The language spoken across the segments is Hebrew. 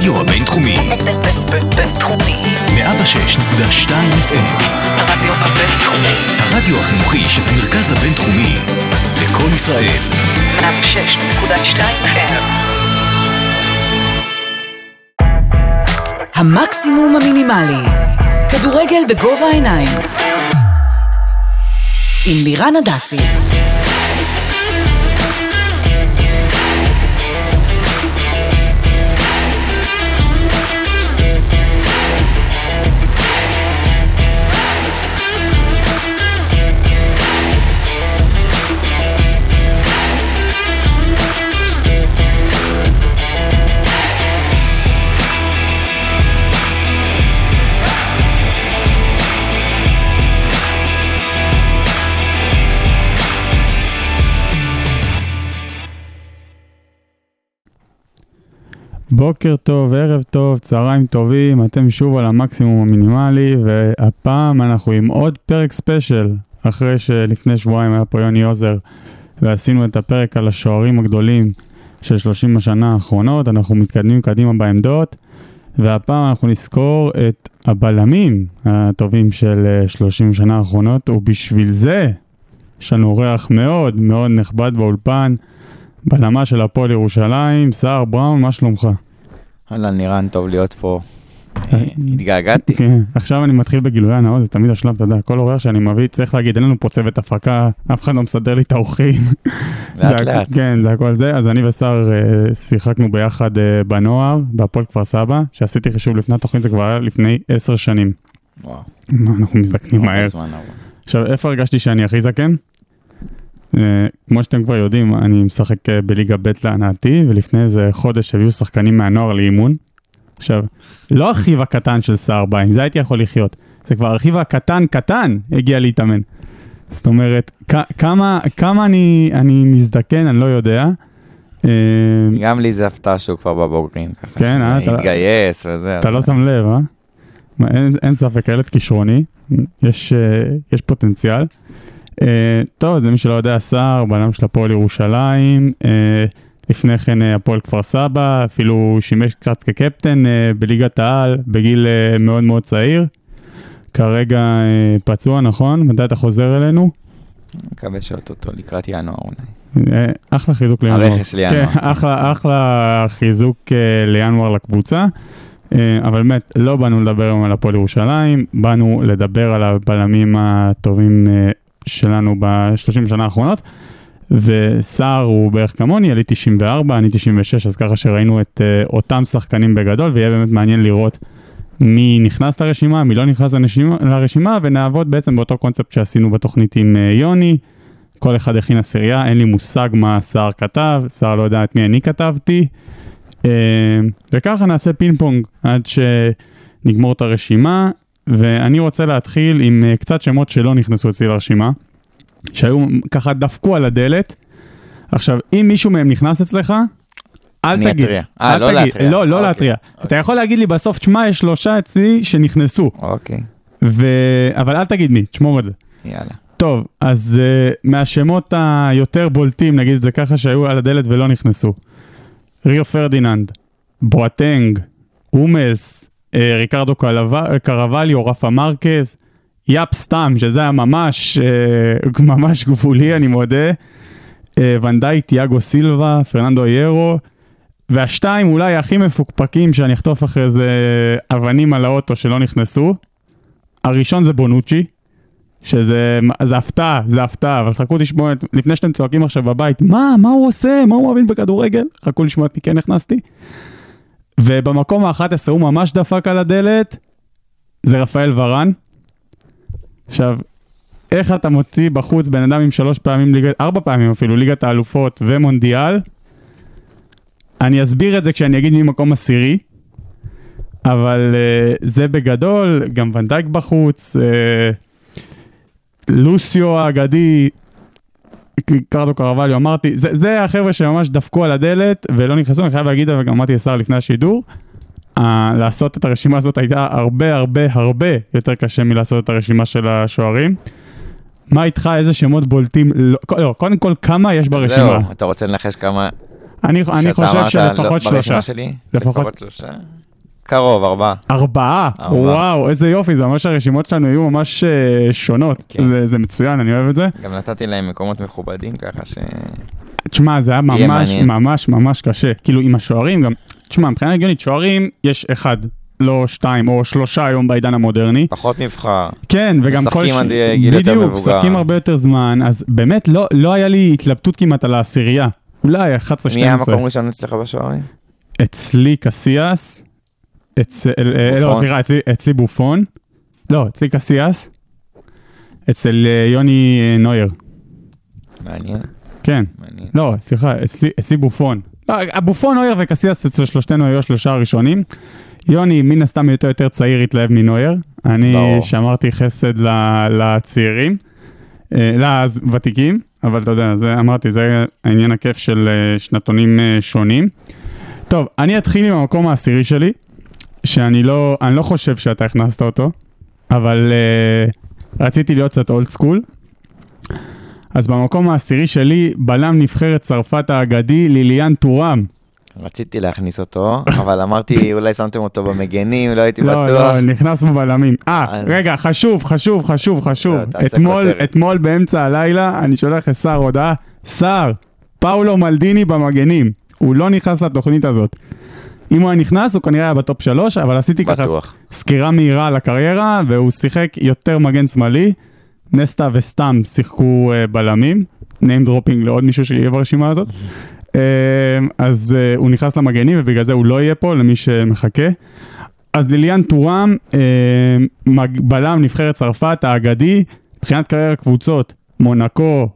הרדיו הבינתחומי. בינתחומי. 106.2 FM. הרדיו הבינתחומי. הרדיו החינוכי של המרכז הבינתחומי. לקום ישראל. 106.2 FM. המקסימום המינימלי. כדורגל בגובה העיניים. עם לירן הדסי. בוקר טוב, ערב טוב, צהריים טובים, אתם שוב על המקסימום המינימלי, והפעם אנחנו עם עוד פרק ספיישל, אחרי שלפני שבועיים היה פה יוני עוזר, ועשינו את הפרק על השוערים הגדולים של 30 השנה האחרונות, אנחנו מתקדמים קדימה בעמדות, והפעם אנחנו נזכור את הבלמים הטובים של 30 שנה האחרונות, ובשביל זה יש לנו אורח מאוד מאוד נכבד באולפן. בלמה של הפועל ירושלים, סער בראון, מה שלומך? אהלן, נירן, טוב להיות פה. אה, התגעגעתי. כן, עכשיו אני מתחיל בגילוי הנאות, זה תמיד השלב, אתה יודע, כל אורח שאני מביא, צריך להגיד, אין לנו פה צוות הפקה, אף אחד לא מסדר לי את האורחים. לאט לאט. כן, זה הכל זה, אז אני וסער אה, שיחקנו ביחד אה, בנוער, בהפועל כפר סבא, שעשיתי חישוב לפני התוכנית, זה כבר היה לפני עשר שנים. וואו, אנחנו מזדקנים מהר. זמן עבר. עכשיו, איפה הרגשתי שאני הכי זקן? Uh, כמו שאתם כבר יודעים, אני משחק uh, בליגה ב' להנאתי, ולפני איזה חודש הביאו שחקנים מהנוער לאימון. עכשיו, לא אחיו הקטן של סער בא, עם זה הייתי יכול לחיות. זה כבר אחיו הקטן קטן הגיע להתאמן. זאת אומרת, כמה, כמה אני, אני מזדקן, אני לא יודע. Uh, גם לי זה הפתעה שהוא כבר בבוגרים, ככה. כן, אה, אתה- התגייס וזה. אתה לא שם לב, אה? אין, אין ספק, ילד כישרוני, יש, אה, יש פוטנציאל. אה, טוב, אז למי שלא יודע, סער, בלם של הפועל ירושלים, אה, לפני כן אה, הפועל כפר סבא, אפילו שימש קצת כקפטן אה, בליגת העל, בגיל אה, מאוד מאוד צעיר. כרגע אה, פצוע, נכון? מתי אתה חוזר אלינו? מקווה שאו-טו-טו לקראת ינואר אולי. אחלה חיזוק לינואר. הרכש לינואר. כן, אחלה, אחלה חיזוק לינואר לקבוצה. אבל באמת, לא באנו לדבר היום על הפועל ירושלים, באנו לדבר על הבלמים הטובים שלנו ב-30 שנה האחרונות. וסער הוא בערך כמוני, אני 94, אני 96, אז ככה שראינו את אה, אותם שחקנים בגדול, ויהיה באמת מעניין לראות מי נכנס לרשימה, מי לא נכנס לרשימה, לרשימה ונעבוד בעצם באותו קונספט שעשינו בתוכנית עם אה, יוני. כל אחד הכין עשירייה, אין לי מושג מה סער כתב, סער לא יודע את מי אני כתבתי. אה, וככה נעשה פינג פונג עד שנגמור את הרשימה, ואני רוצה להתחיל עם אה, קצת שמות שלא נכנסו אצלי לרשימה, שהיו ככה דפקו על הדלת. עכשיו, אם מישהו מהם נכנס אצלך, אל אני תגיד. אתריע. אה, לא תגיד. להתריע. לא, לא אוקיי, להתריע. אתה אוקיי. יכול להגיד לי בסוף, תשמע, יש שלושה אצלי שנכנסו, אוקיי, ו... אבל אל תגיד מי, תשמור את זה. יאללה. טוב, אז uh, מהשמות היותר בולטים, נגיד את זה ככה, שהיו על הדלת ולא נכנסו. ריו פרדיננד, בואטנג, הומלס, ריקרדו קלו- קרווליו, רפה מרקז, יאפ סטאם, שזה היה ממש, אה, ממש גבולי, אני מודה. אה, ונדייק, תיאגו סילבה, פרננדו היירו, והשתיים אולי הכי מפוקפקים שאני אחטוף אחרי זה אבנים על האוטו שלא נכנסו. הראשון זה בונוצ'י, שזה זה הפתעה, זה הפתעה, אבל חכו לשמוע, את, לפני שאתם צועקים עכשיו בבית, מה, מה הוא עושה, מה הוא מבין בכדורגל? חכו לשמוע את מי כן הכנסתי. ובמקום ה-11 הוא ממש דפק על הדלת, זה רפאל ורן. עכשיו, איך אתה מוציא בחוץ בן אדם עם שלוש פעמים, ליגת, ארבע פעמים אפילו, ליגת האלופות ומונדיאל? אני אסביר את זה כשאני אגיד מי מקום עשירי, אבל uh, זה בגדול, גם ונדייק בחוץ, uh, לוסיו האגדי, קרדו קרווליו, אמרתי, זה, זה החבר'ה שממש דפקו על הדלת ולא נכנסו, אני חייב להגיד, וגם אמרתי לשר לפני השידור, uh, לעשות את הרשימה הזאת הייתה הרבה הרבה הרבה יותר קשה מלעשות את הרשימה של השוערים. מה איתך, איזה שמות בולטים, לא, לא קודם כל כמה יש ברשימה. זהו, אתה רוצה לנחש כמה... אני, אני חושב אמרת, שלפחות לא, שלושה. שלי? לפחות שלושה? קרוב, ארבעה. ארבעה? ארבעה. וואו, איזה יופי, זה אומר שהרשימות שלנו יהיו ממש אה, שונות. כן. זה, זה מצוין, אני אוהב את זה. גם נתתי להם מקומות מכובדים ככה ש... תשמע, זה היה ממש. ממש ממש קשה. כאילו, עם השוערים גם, תשמע, מבחינה הגיונית, שוערים יש אחד, לא שתיים, או שלושה היום בעידן המודרני. פחות מבחר. כן, וגם כל... משחקים עד גיל יותר בדיוק, מבוגר. משחקים הרבה יותר זמן, אז באמת לא, לא היה לי התלבטות כמעט על העשירייה. אולי 11-12. מי היה מקום ראשון אצלך בשוערים? אצלי קסיאס, לא, בופון. סליחה, אצלי, בופון, לא, אצלי קסיאס, אצל אה, יוני אה, נויר, מעניין, כן, מעניין. לא, סליחה, אצלי, אצלי בופון. לא, הבופון, נויר וקסיאס אצל שלושתנו היו השלושה הראשונים. יוני, מן הסתם היותו יותר צעיר, התלהב מנויר. אני ברור. שמרתי חסד ל- לצעירים, אה, לוותיקים, אבל אתה יודע, זה, אמרתי, זה העניין הכיף של שנתונים שונים. טוב, אני אתחיל עם המקום העשירי שלי, שאני לא, אני לא חושב שאתה הכנסת אותו, אבל אה, רציתי להיות קצת old school. אז במקום העשירי שלי, בלם נבחרת צרפת האגדי, ליליאן טורם. רציתי להכניס אותו, אבל אמרתי, אולי שמתם אותו במגנים, לא הייתי לא, בטוח. לא, נכנס בבלמים. אה, רגע, חשוב, חשוב, חשוב, חשוב. לא, אתמול. אתמול באמצע הלילה, אני שולח לסער הודעה, סער, פאולו מלדיני במגנים. הוא לא נכנס לתוכנית הזאת. אם הוא היה נכנס, הוא כנראה היה ב top שלוש, אבל עשיתי ככה בטוח. סקירה מהירה על הקריירה, והוא שיחק יותר מגן שמאלי. נסטה וסתם שיחקו uh, בלמים, name dropping לעוד מישהו שיהיה ברשימה הזאת. Uh, אז uh, הוא נכנס למגנים ובגלל זה הוא לא יהיה פה למי שמחכה. אז ליליאן טורם, uh, מג... בלם נבחרת צרפת האגדי, מבחינת קריירה קבוצות, מונקו,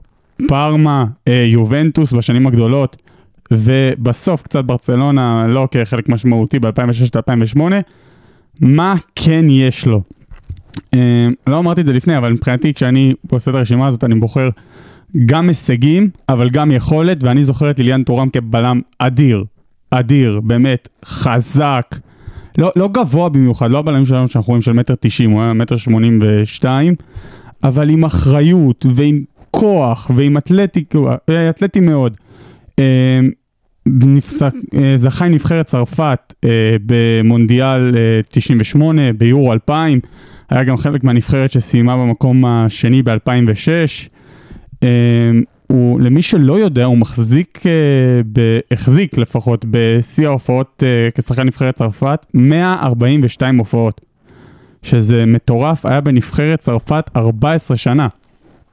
פארמה, uh, יובנטוס בשנים הגדולות, ובסוף קצת ברצלונה, לא כחלק משמעותי ב-2006-2008. מה כן יש לו? אה, לא אמרתי את זה לפני, אבל מבחינתי כשאני עושה את הרשימה הזאת אני בוחר גם הישגים, אבל גם יכולת, ואני זוכר את ליליאן טורם כבלם אדיר, אדיר, באמת, חזק, לא, לא גבוה במיוחד, לא הבלמים שלנו שאנחנו רואים של מטר תשעים, הוא היה מטר שמונים ושתיים, אבל עם אחריות ועם כוח ועם אתלטי, אה, אתלטי מאוד. אה, נפסק, אה, זכה נבחרת צרפת אה, במונדיאל אה, 98, ביורו 2000, היה גם חלק מהנבחרת שסיימה במקום השני ב-2006. אה, הוא, למי שלא יודע, הוא מחזיק, אה, החזיק לפחות בשיא ההופעות אה, כשחקן נבחרת צרפת, 142 הופעות, שזה מטורף, היה בנבחרת צרפת 14 שנה,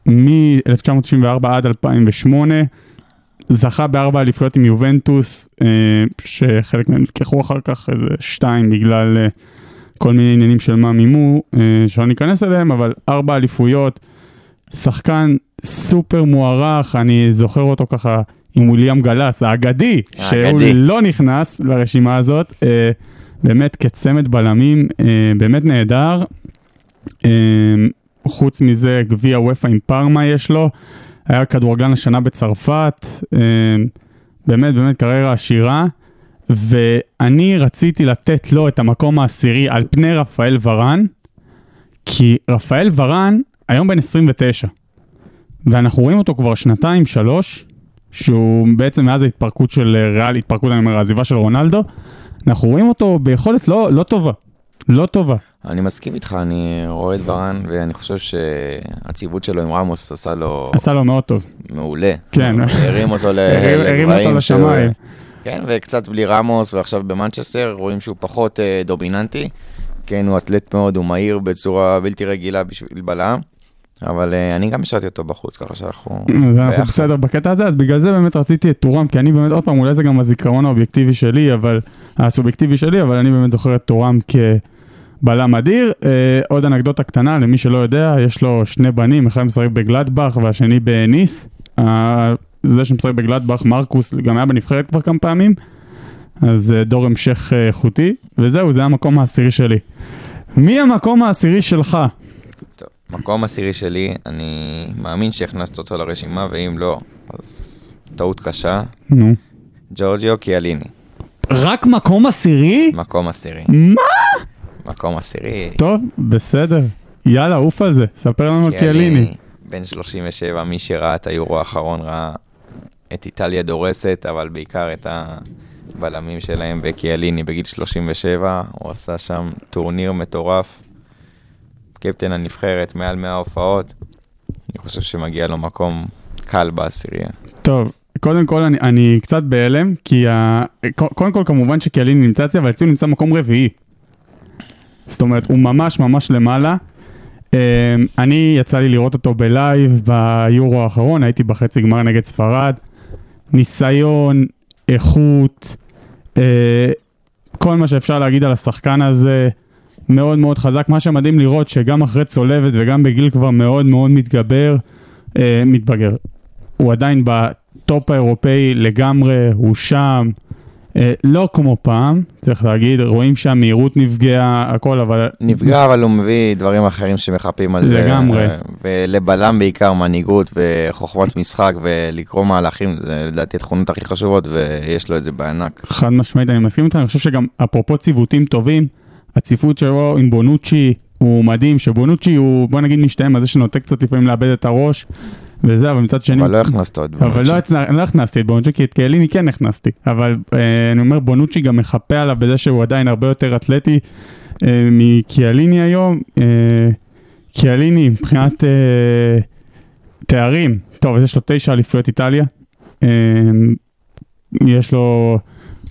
מ-1994 עד 2008. זכה בארבע אליפויות עם יובנטוס, אה, שחלק מהם נלקחו אחר כך איזה שתיים בגלל אה, כל מיני עניינים של מה מימו, אה, שלא ניכנס אליהם, אבל ארבע אליפויות, שחקן סופר מוערך, אני זוכר אותו ככה עם וויליאם גלס, האגדי, שהוא. לא נכנס לרשימה הזאת, באמת כצמד בלמים, באמת נהדר. חוץ מזה, גביע וופא עם פארמה יש לו. היה כדורגלן השנה בצרפת, אה, באמת באמת קריירה עשירה, ואני רציתי לתת לו את המקום העשירי על פני רפאל ורן, כי רפאל ורן היום בן 29, ואנחנו רואים אותו כבר שנתיים, שלוש, שהוא בעצם מאז ההתפרקות של ריאל, התפרקות, אני אומר, העזיבה של רונלדו, אנחנו רואים אותו ביכולת לא, לא טובה, לא טובה. אני מסכים איתך, אני רואה את ורן, ואני חושב שהציוות שלו עם רמוס עשה לו עשה לו מאוד טוב. מעולה. כן. הרים אותו הרים- הרים לגבהים אותו שהוא- לשמיים. כן, וקצת בלי רמוס, ועכשיו במנצ'סטר, רואים שהוא פחות אה, דומיננטי. כן, הוא אתלט מאוד, הוא מהיר בצורה בלתי רגילה בשביל בלם. אבל אה, אני גם השארתי אותו בחוץ, ככה שאנחנו... אנחנו. בסדר בקטע הזה, אז בגלל זה באמת רציתי את טורם, כי אני באמת, עוד פעם, אולי זה גם הזיכרון האובייקטיבי שלי, אבל, הסובייקטיבי שלי, אבל אני באמת זוכר את טורם כבלם אדיר. אה, עוד אנקדוטה קטנה, למי שלא יודע, יש לו שני בנים, אחד משחק בגלדבך והשני בניס. אה, זה שמשחק בגלדבך, מרקוס, גם היה בנבחרת כבר כמה פעמים, אז אה, דור המשך אה, איכותי, וזהו, זה המקום העשירי שלי. מי המקום העשירי שלך? טוב, מקום עשירי שלי, אני מאמין שהכנסת אותו לרשימה, ואם לא, אז טעות קשה. נו. ג'ורג'יו קיאליני, רק מקום עשירי? מקום עשירי. מה? מקום עשירי. טוב, בסדר. יאללה, עוף על זה. ספר לנו על קיאליני. בן 37, מי שראה את היורו האחרון ראה את איטליה דורסת, אבל בעיקר את הבלמים שלהם, וקיאליני בגיל 37, הוא עשה שם טורניר מטורף. קפטן הנבחרת, מעל 100 הופעות. אני חושב שמגיע לו מקום קל בעשירייה. טוב, קודם כל אני, אני קצת בהלם, כי ה... קודם כל כמובן שקיאליני נמצא אצלי, אבל אצלי נמצא מקום רביעי. זאת אומרת, הוא ממש ממש למעלה. אמ, אני, יצא לי לראות אותו ב live ביורו האחרון, הייתי בחצי גמר נגד ספרד. ניסיון, איכות, אה, כל מה שאפשר להגיד על השחקן הזה, מאוד מאוד חזק. מה שמדהים לראות שגם אחרי צולבת וגם בגיל כבר מאוד מאוד מתגבר, אה, מתבגר. הוא עדיין ב top האירופאי לגמרי, הוא שם. אה, לא כמו פעם, צריך להגיד, רואים שהמהירות נפגעה, הכל, אבל... נפגע, אבל הוא מביא דברים אחרים שמחפים על זה. לגמרי. אה, ולבלם בעיקר מנהיגות וחוכמת משחק ולקרוא מהלכים, זה לדעתי התכונות הכי חשובות, ויש לו את זה בענק. חד משמעית, אני מסכים איתך, אני חושב שגם אפרופו ציוותים טובים, הציוות שלו עם בונוצ'י הוא מדהים, שבונוצ'י הוא, בוא נגיד, משתהם על זה שנוטה קצת לפעמים לאבד את הראש, וזה, אבל מצד שני... אבל לא הכנסת עוד אבל לא. לא הכנסתי את בונוצ'י, כי את קהליני כן הכנסתי. אבל אה, אני אומר, בונוצ'י גם מחפה עליו בזה שהוא עדיין הרבה יותר אתלטי אה, מקיאליני היום. אה, קיאליני, מבחינת תארים, טוב, אז יש לו תשע אליפויות איטליה. יש לו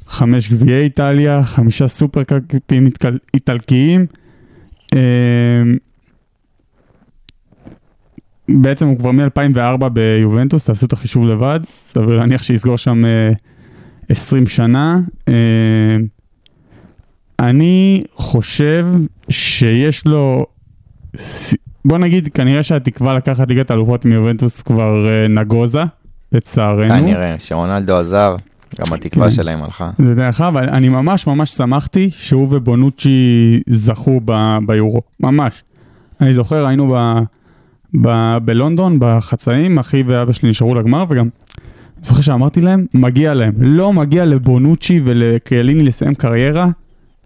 חמש גביעי איטליה, חמישה סופרקאפים איטל- איטלקיים. בעצם הוא כבר מ-2004 ביובנטוס, תעשו את החישוב לבד, סביר להניח שיסגור שם אה, 20 שנה. אה, אני חושב שיש לו, בוא נגיד, כנראה שהתקווה לקחת ליגת האלופות מיובנטוס כבר אה, נגוזה, לצערנו. כנראה, שרונלדו עזב, גם התקווה כן. שלהם הלכה. זה דרך אגב, אבל אני ממש ממש שמחתי שהוא ובונוצ'י זכו ב- ביורו, ממש. אני זוכר, היינו ב, ב, בלונדון, בחצאים, אחי ואבא שלי נשארו לגמר, וגם, זוכר שאמרתי להם, מגיע להם. לא מגיע לבונוצ'י ולקריאליני לסיים קריירה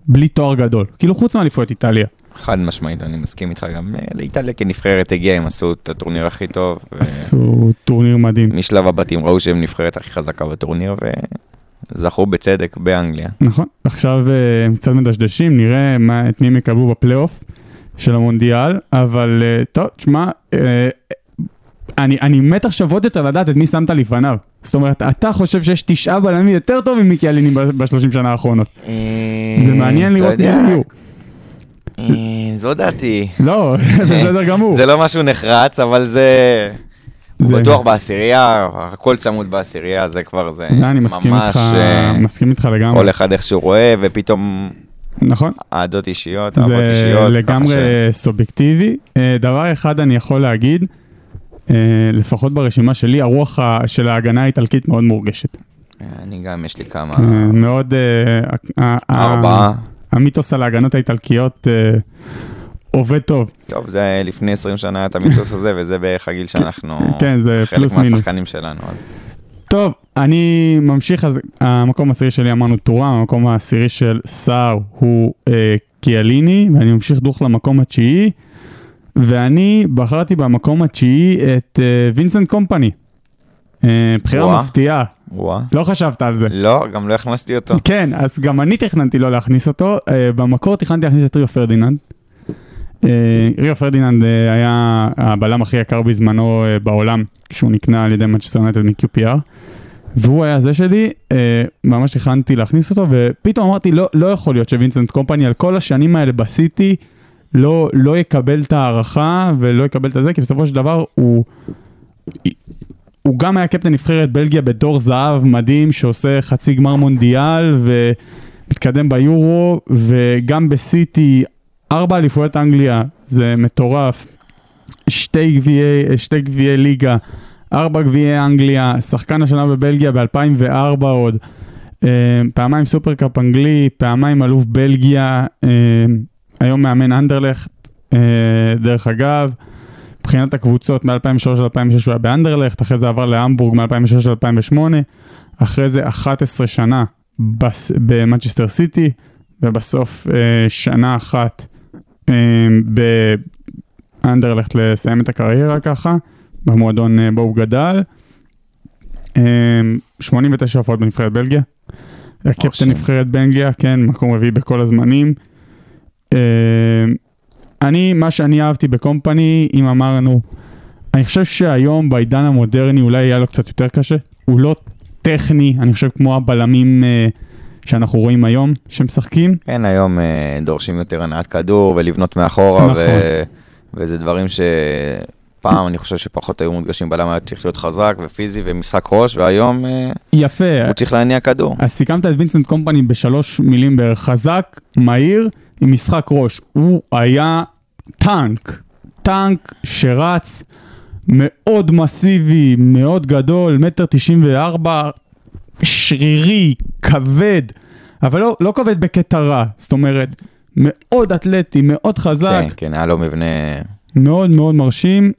בלי תואר גדול. כאילו, חוץ מאליפויות איטליה. חד משמעית, אני מסכים איתך גם. אה, לאיטליה כנבחרת הגיע, הם עשו את הטורניר הכי טוב. עשו טורניר מדהים. משלב הבתים ראו שהם נבחרת הכי חזקה בטורניר, וזכו בצדק באנגליה. נכון, עכשיו אה, הם קצת מדשדשים, נראה מה, את מי הם יקבלו בפלייאוף של המונדיאל, אבל אה, טוב, תשמע, אה, אני, אני מת עכשיו עוד יותר לדעת את מי שמת לפניו. זאת אומרת, אתה חושב שיש תשעה בלמים יותר טובים מקיאליני בשלושים שנה האחרונות. זה מעניין לראות מי יהיו. אה, זו דעתי. לא, בסדר גמור. זה לא משהו נחרץ, אבל זה... הוא זה- בטוח בעשירייה, הכל צמוד בעשירייה, זה כבר, זה זה אני מסכים ממש... איתך, אה, מסכים איתך לגמרי. כל אחד איך שהוא רואה, ופתאום נכון. אהדות אישיות, אהבות זה אישיות. ככה לגמרי ש- סובייקטיבי. אה, דבר אחד אני יכול להגיד, אה, לפחות ברשימה שלי, הרוח של ההגנה האיטלקית מאוד מורגשת. אני גם, יש לי כמה... אה, מאוד... אה, ארבעה. המיתוס על ההגנות האיטלקיות אה, עובד טוב. טוב, זה לפני 20 שנה היה את המיתוס הזה, וזה בערך הגיל שאנחנו... כן, זה פלוס חלק מינוס. מהשחקנים שלנו, אז... טוב, אני ממשיך, אז המקום העשירי שלי אמרנו טורם, המקום העשירי של סער הוא אה, קיאליני, ואני ממשיך דוך למקום התשיעי, ואני בחרתי במקום התשיעי את אה, וינסנט קומפני. אה, בחירה וואה. מפתיעה, וואה. לא חשבת על זה. לא, גם לא הכנסתי אותו. כן, אז גם אני תכננתי לא להכניס אותו, אה, במקור תכננתי להכניס את ריו פרדיננד. אה, ריו פרדיננד אה, היה הבלם הכי יקר בזמנו אה, בעולם, כשהוא נקנה על ידי מנצ'סטר יונייטד מ-QPR. והוא היה זה שלי, ממש תכננתי להכניס אותו, ופתאום אמרתי, לא, לא יכול להיות שווינסנט קומפני על כל השנים האלה בסיטי, לא, לא יקבל את הערכה ולא יקבל את זה, כי בסופו של דבר הוא... הוא גם היה קפטן נבחרת בלגיה בדור זהב מדהים, שעושה חצי גמר מונדיאל ומתקדם ביורו, וגם בסיטי, ארבע אליפויות אנגליה, זה מטורף. שתי גביעי, שתי גביעי ליגה, ארבע גביעי אנגליה, שחקן השנה בבלגיה ב-2004 עוד, אה, פעמיים סופרקאפ אנגלי, פעמיים אלוף בלגיה, אה, היום מאמן אנדרלכט, אה, דרך אגב. מבחינת הקבוצות מ-2003 ל-2006 הוא היה באנדרלכט, אחרי זה עבר להמבורג מ-2006 ל-2008, אחרי זה 11 שנה במנצ'סטר סיטי, ובסוף שנה אחת באנדרלכט לסיים את הקריירה ככה, במועדון אה, בו הוא גדל. אה, 89 הופעות בנבחרת בלגיה. קפטן מרשים. נבחרת בלגיה, כן, מקום רביעי בכל הזמנים. אה, אני, מה שאני אהבתי בקומפני, אם אמרנו, אני חושב שהיום בעידן המודרני אולי היה לו קצת יותר קשה. הוא לא טכני, אני חושב כמו הבלמים אה, שאנחנו רואים היום, שמשחקים. כן, היום אה, דורשים יותר הנעת כדור ולבנות מאחורה, נכון. ו... וזה דברים שפעם אני חושב שפחות היו מודגשים בלם, היה צריך להיות חזק ופיזי ומשחק ראש, והיום אה, יפה, הוא צריך להניע כדור. אז סיכמת את וינסנט קומפני בשלוש מילים בערך, חזק, מהיר, עם משחק ראש. הוא היה טנק, טנק שרץ, מאוד מסיבי, מאוד גדול, מטר תשעים וארבע, שרירי, כבד, אבל לא, לא כבד בקטע רע, זאת אומרת, מאוד אתלטי, מאוד חזק, כן, כן, היה לו מבנה מאוד מאוד מרשים.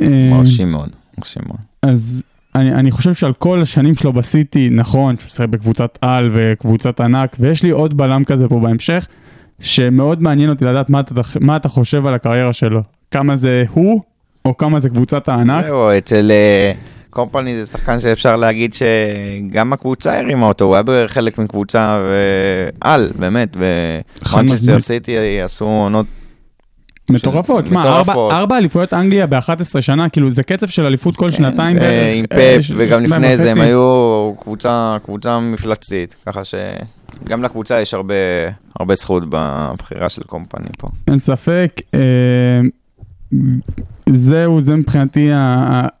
אה, מרשים מאוד, מרשים מאוד. אז אני, אני חושב שעל כל השנים שלו בסיטי, נכון, שהוא שיחק בקבוצת על וקבוצת ענק, ויש לי עוד בלם כזה פה בהמשך, שמאוד מעניין אותי לדעת מה אתה, מה אתה חושב על הקריירה שלו. כמה זה הוא, או כמה זה קבוצת הענק. זהו, אצל אה, קומפני זה שחקן שאפשר להגיד שגם הקבוצה הרימה אותו, הוא היה בחלק מקבוצה ועל, באמת, ומנצ'סטר. סיטי עשו עונות מטורפות, מה. ארבע, אליפויות אנגליה ב-11 שנה, כאילו זה קצב של אליפות כל שנתיים אה, בערך. עם אה, ש- וגם לפני זה הם. היו קבוצה, מפלצתית, ככה שגם לקבוצה יש הרבה, הרבה זכות בבחירה של קומפני פה. אין ספק. זהו, זה מבחינתי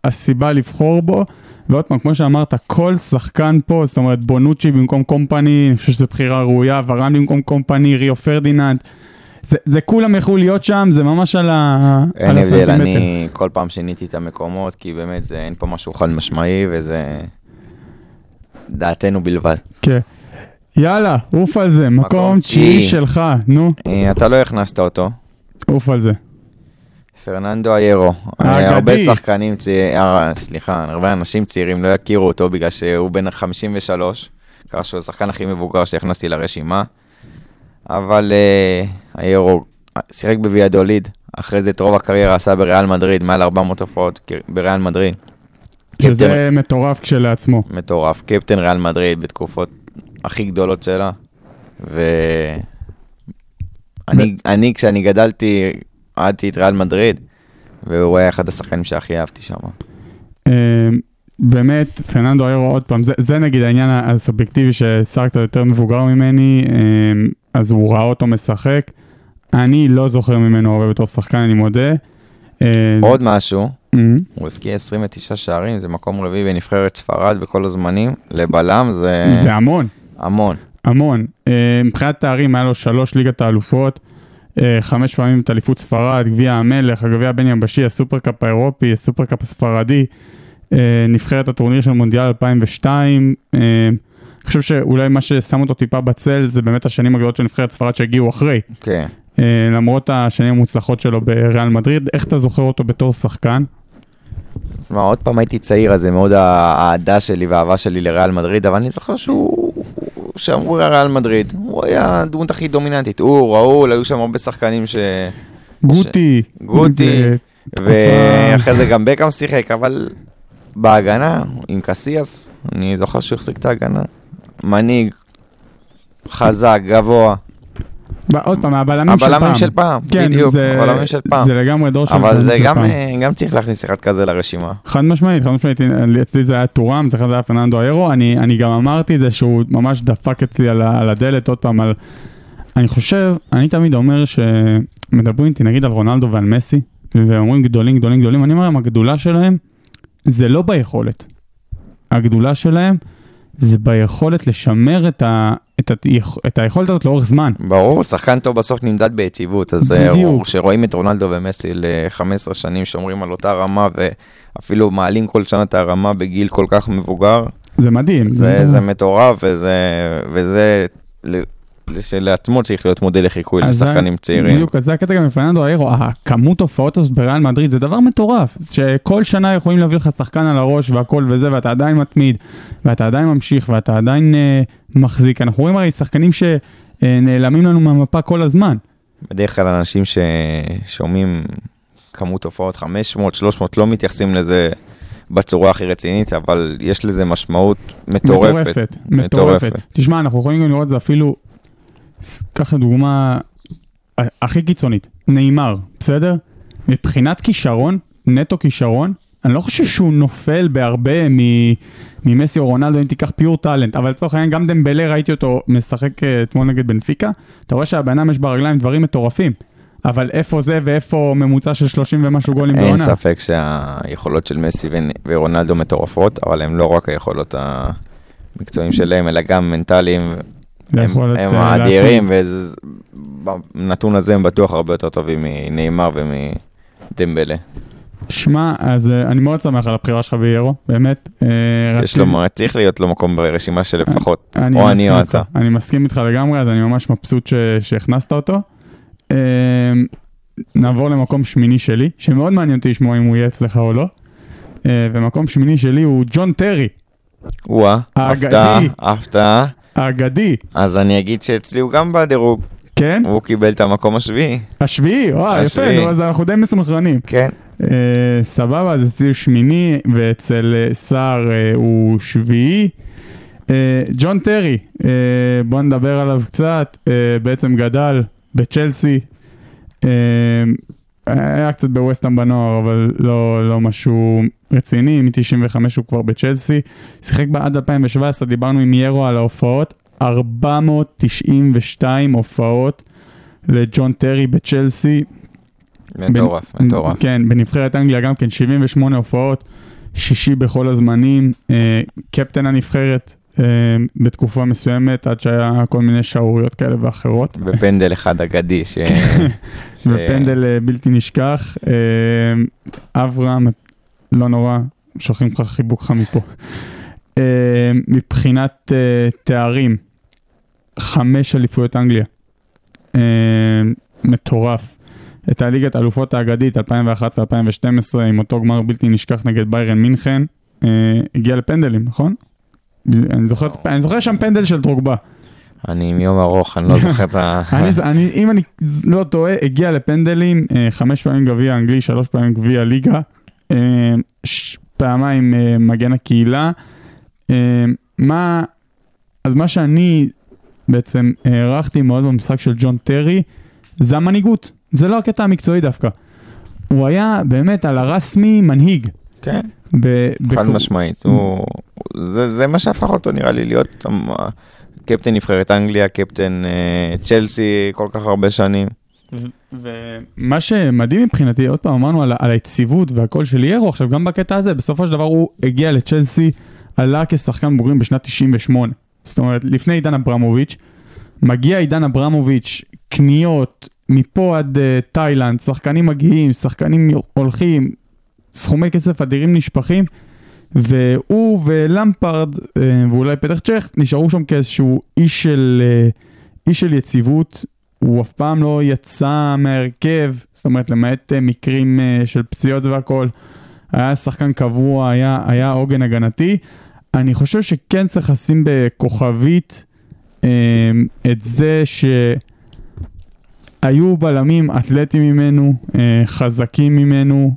הסיבה לבחור בו. ועוד פעם, כמו שאמרת, כל שחקן פה, זאת אומרת, בונוצ'י במקום קומפני, אני חושב שזו בחירה ראויה, ורן במקום קומפני, ריו פרדיננד. זה, זה כולם יכלו להיות שם, זה ממש על, ה, אין הבדל. אני כל פעם שיניתי את המקומות, כי באמת זה, אין פה משהו חד משמעי, וזה דעתנו בלבד. כן. יאללה, עוף על זה, מקום מקום תשיעי תשיעי. שלך, נו, אה, אתה לא הכנסת אותו. עוף על זה. פרננדו איירו. אה, הרבה שחקנים צעירים, סליחה, הרבה אנשים צעירים לא יכירו אותו בגלל שהוא בן 53, ככה שהוא השחקן הכי מבוגר שהכנסתי לרשימה. אבל אה, איירו שיחק בוויאדוליד, אחרי זה את רוב הקריירה עשה בריאל מדריד, מעל 400 הופעות בריאל מדריד. שזה מטורף כשלעצמו. מטורף, קפטן ריאל מדריד בתקופות הכי גדולות שלה. ואני, אני, כשאני גדלתי, אהדתי את ריאל מדריד, והוא היה אחד השחקנים שהכי אהבתי שם. אה, באמת, פרננדו איירו, עוד פעם, זה, זה נגיד העניין הסובייקטיבי ששר קצת יותר מבוגר ממני, אה, אז הוא ראה אותו משחק. אני לא זוכר ממנו הרבה בתור שחקן, אני מודה. אה, עוד משהו, אה, הוא הבקיע 29 שערים, זה מקום רביעי בנבחרת ספרד בכל הזמנים, לבלם זה, זה המון, המון. המון. מבחינת תארים היה לו שלוש ליגת האלופות, חמש פעמים את אליפות ספרד, גביע המלך, הגביע הבין-יבשי, הסופרקאפ האירופי, הסופרקאפ הספרדי, אה, נבחרת הטורניר של מונדיאל 2002. אה, אני חושב שאולי מה ששם אותו טיפה בצל זה באמת השנים הגדולות של נבחרת ספרד שהגיעו אחרי. כן. אה, למרות השנים המוצלחות שלו בריאל מדריד, איך אתה זוכר אותו בתור שחקן? תשמע, עוד פעם הייתי צעיר, אז זה מאוד האהדה שלי והאהבה שלי לריאל מדריד, אבל אני זוכר שהוא... שאמרו ריאל מדריד, הוא היה הדמות הכי דומיננטית. הוא, ראול, היו שם הרבה שחקנים ש... גוטי. גוטי, זה תקופה- ואחרי זה גם בקאם שיחק, אבל בהגנה, עם קסיאס, אני זוכר שהוא החזיק את ההגנה. מנהיג, חזק, גבוה, עוד פעם, הבלמים של פעם. הבלמים של פעם, כן, בדיוק, הבלמים של פעם. זה לגמרי דור של אבל בלמים זה גם, פעם. אה, גם צריך להכניס אחד כזה לרשימה. חד משמעית, חד משמעית, אצלי זה היה טורם, אצלך זה היה פרננדו איירו, אני, אני גם אמרתי את זה שהוא ממש דפק אצלי על, הדלת, עוד פעם, על... אני חושב, אני תמיד אומר שמדברים איתי נגיד על רונלדו ועל מסי, ואומרים גדולים, גדולים, גדולים, אני אומר להם, הגדולה שלהם זה לא ביכולת. הגדולה שלהם זה ביכולת לשמר את, ה, את, ה, את היכולת הזאת לאורך זמן. ברור, שחקן טוב בסוף נמדד ביציבות, אז אה, בדיוק. כשרואים את רונלדו ומסי ל-15 שנים שומרים על אותה רמה ואפילו מעלים כל שנה את הרמה בגיל כל כך מבוגר, זה מדהים. זה, זה מטורף וזה, וזה שלעצמו צריך להיות מודל לחיקוי לשחקנים צעירים. בדיוק, אז זה הקטע גם עם פרננדו איירו, הכמות הופעות הזאת בריאל מדריד זה דבר מטורף, שכל שנה יכולים להביא לך שחקן על הראש והכל וזה, ואתה עדיין מתמיד, ואתה עדיין ממשיך, ואתה עדיין אה, מחזיק. אנחנו רואים הרי שחקנים שנעלמים לנו מהמפה כל הזמן. בדרך כלל אנשים ששומעים כמות הופעות 500, 300, לא מתייחסים לזה בצורה הכי רצינית, אבל יש לזה משמעות מטורפת. מטורפת, מטורפת. תשמע, אנחנו יכולים גם לראות את זה אפילו, קח לדוגמה ה- הכי קיצונית, נאמר, בסדר? מבחינת כישרון, נטו כישרון, אני לא חושב שהוא נופל בהרבה מ- ממסי או רונלדו אם תיקח פיור טאלנט, אבל לצורך העניין גם דמבלה ראיתי אותו משחק אה, אתמול נגד בנפיקה, אתה רואה שהבן אדם יש ברגליים דברים מטורפים, אבל איפה זה ואיפה ממוצע של 30 ומשהו גולים אין בעונה? ספק שהיכולות של מסי ונ- ורונלדו מטורפות, אבל הם לא רק היכולות המקצועיים שלהם, אלא גם מנטליים. הם, אה, אדירים, ובנתון הזה הם בטוח הרבה יותר טובים מנאמר ומדמבלה. שמע, אז אה, אני מאוד שמח על הבחירה שלך ביירו, באמת. אה, יש לו, צריך להיות לו מקום ברשימה של לפחות, אני או אני או איתך, אתה. אני מסכים איתך לגמרי, אז אני ממש מבסוט ש... שהכנסת אותו. נעבור למקום שמיני שלי, שמאוד מעניין אותי לשמוע אם הוא יהיה אצלך או לא. ומקום שמיני שלי הוא ג'ון טרי, וואה. הפתעה, הפתעה. האגדי, אז אני אגיד שאצלי הוא גם בדירוג, כן? הוא קיבל את המקום השביעי. השביעי, וואי, יפה. נו, אז אנחנו די מסונכרנים. כן. אה, סבבה, אז אצלי הוא שמיני, ואצל אה, סער אה, הוא שביעי. ג'ון טרי, בוא נדבר עליו קצת, בעצם גדל בצ'לסי, היה קצת בווסטהאם בנוער, אבל לא, לא משהו רציני, מ-95 הוא כבר בצ'לסי, שיחק בה עד 2017, דיברנו עם ירו על ההופעות, 492 הופעות לג'ון טרי בצ'לסי, מטורף, מטורף. כן, בנבחרת אנגליה גם כן 78 הופעות, שישי בכל הזמנים, אה, קפטן הנבחרת בתקופה מסוימת, עד שהיה כל מיני שערוריות כאלה ואחרות. בפנדל אחד אגדי, ש... ש- ופנדל אה, בלתי נשכח. אה, אברהם, לא נורא, שולחים לך חיבוק חם מפה. אה, מבחינת אה, תארים, חמש אליפויות אנגליה. אה, מטורף. את הליגת האלופות האגדית 2011-2012 עם אותו גמר בלתי נשכח נגד ביירן מינכן, אה, הגיע לפנדלים, נכון? אני זוכר, אני זוכר שם פנדל של דרוגבה. אני מיום ארוך, אני לא זוכר את ה... אני, אני, אם אני לא טועה, הגיע לפנדלים, אה, חמש פעמים גביע אנגלי, שלוש פעמים גביע ליגה, אה, פעמיים אה, מגן הקהילה. מה, אז מה שאני בעצם הערכתי מאוד במשחק של ג'ון טרי, זה המנהיגות, זה לא הקטע המקצועי דווקא. הוא היה באמת על הרסמי מנהיג. כן, ב- חד בקו- משמעית. הוא- זה זה מה שהפך אותו נראה לי להיות המ- קפטן נבחרת אנגליה, קפטן אה, צ'לסי כל כך הרבה שנים. ומה שמדהים מבחינתי, עוד פעם אמרנו על, על היציבות והקול של ירו, עכשיו גם בקטע הזה, בסופו של דבר הוא הגיע לצ'לסי, עלה כשחקן בוגרים בשנת 98. זאת אומרת, לפני עידן אברמוביץ', מגיע עידן אברמוביץ', קניות, מפה עד uh, תאילנד, שחקנים מגיעים, שחקנים הולכים, סכומי כסף אדירים נשפכים, והוא ולמפרד, uh, ואולי פתח צ'ך, נשארו שם כאיזשהו איש של, uh, איש של יציבות. הוא אף פעם לא יצא מהרכב, זאת אומרת, למעט uh, מקרים של פציעות והכל. היה שחקן קבוע, היה, היה עוגן הגנתי. אני חושב שכן צריך לשים בכוכבית את זה שהיו בלמים אתלטים ממנו, חזקים ממנו.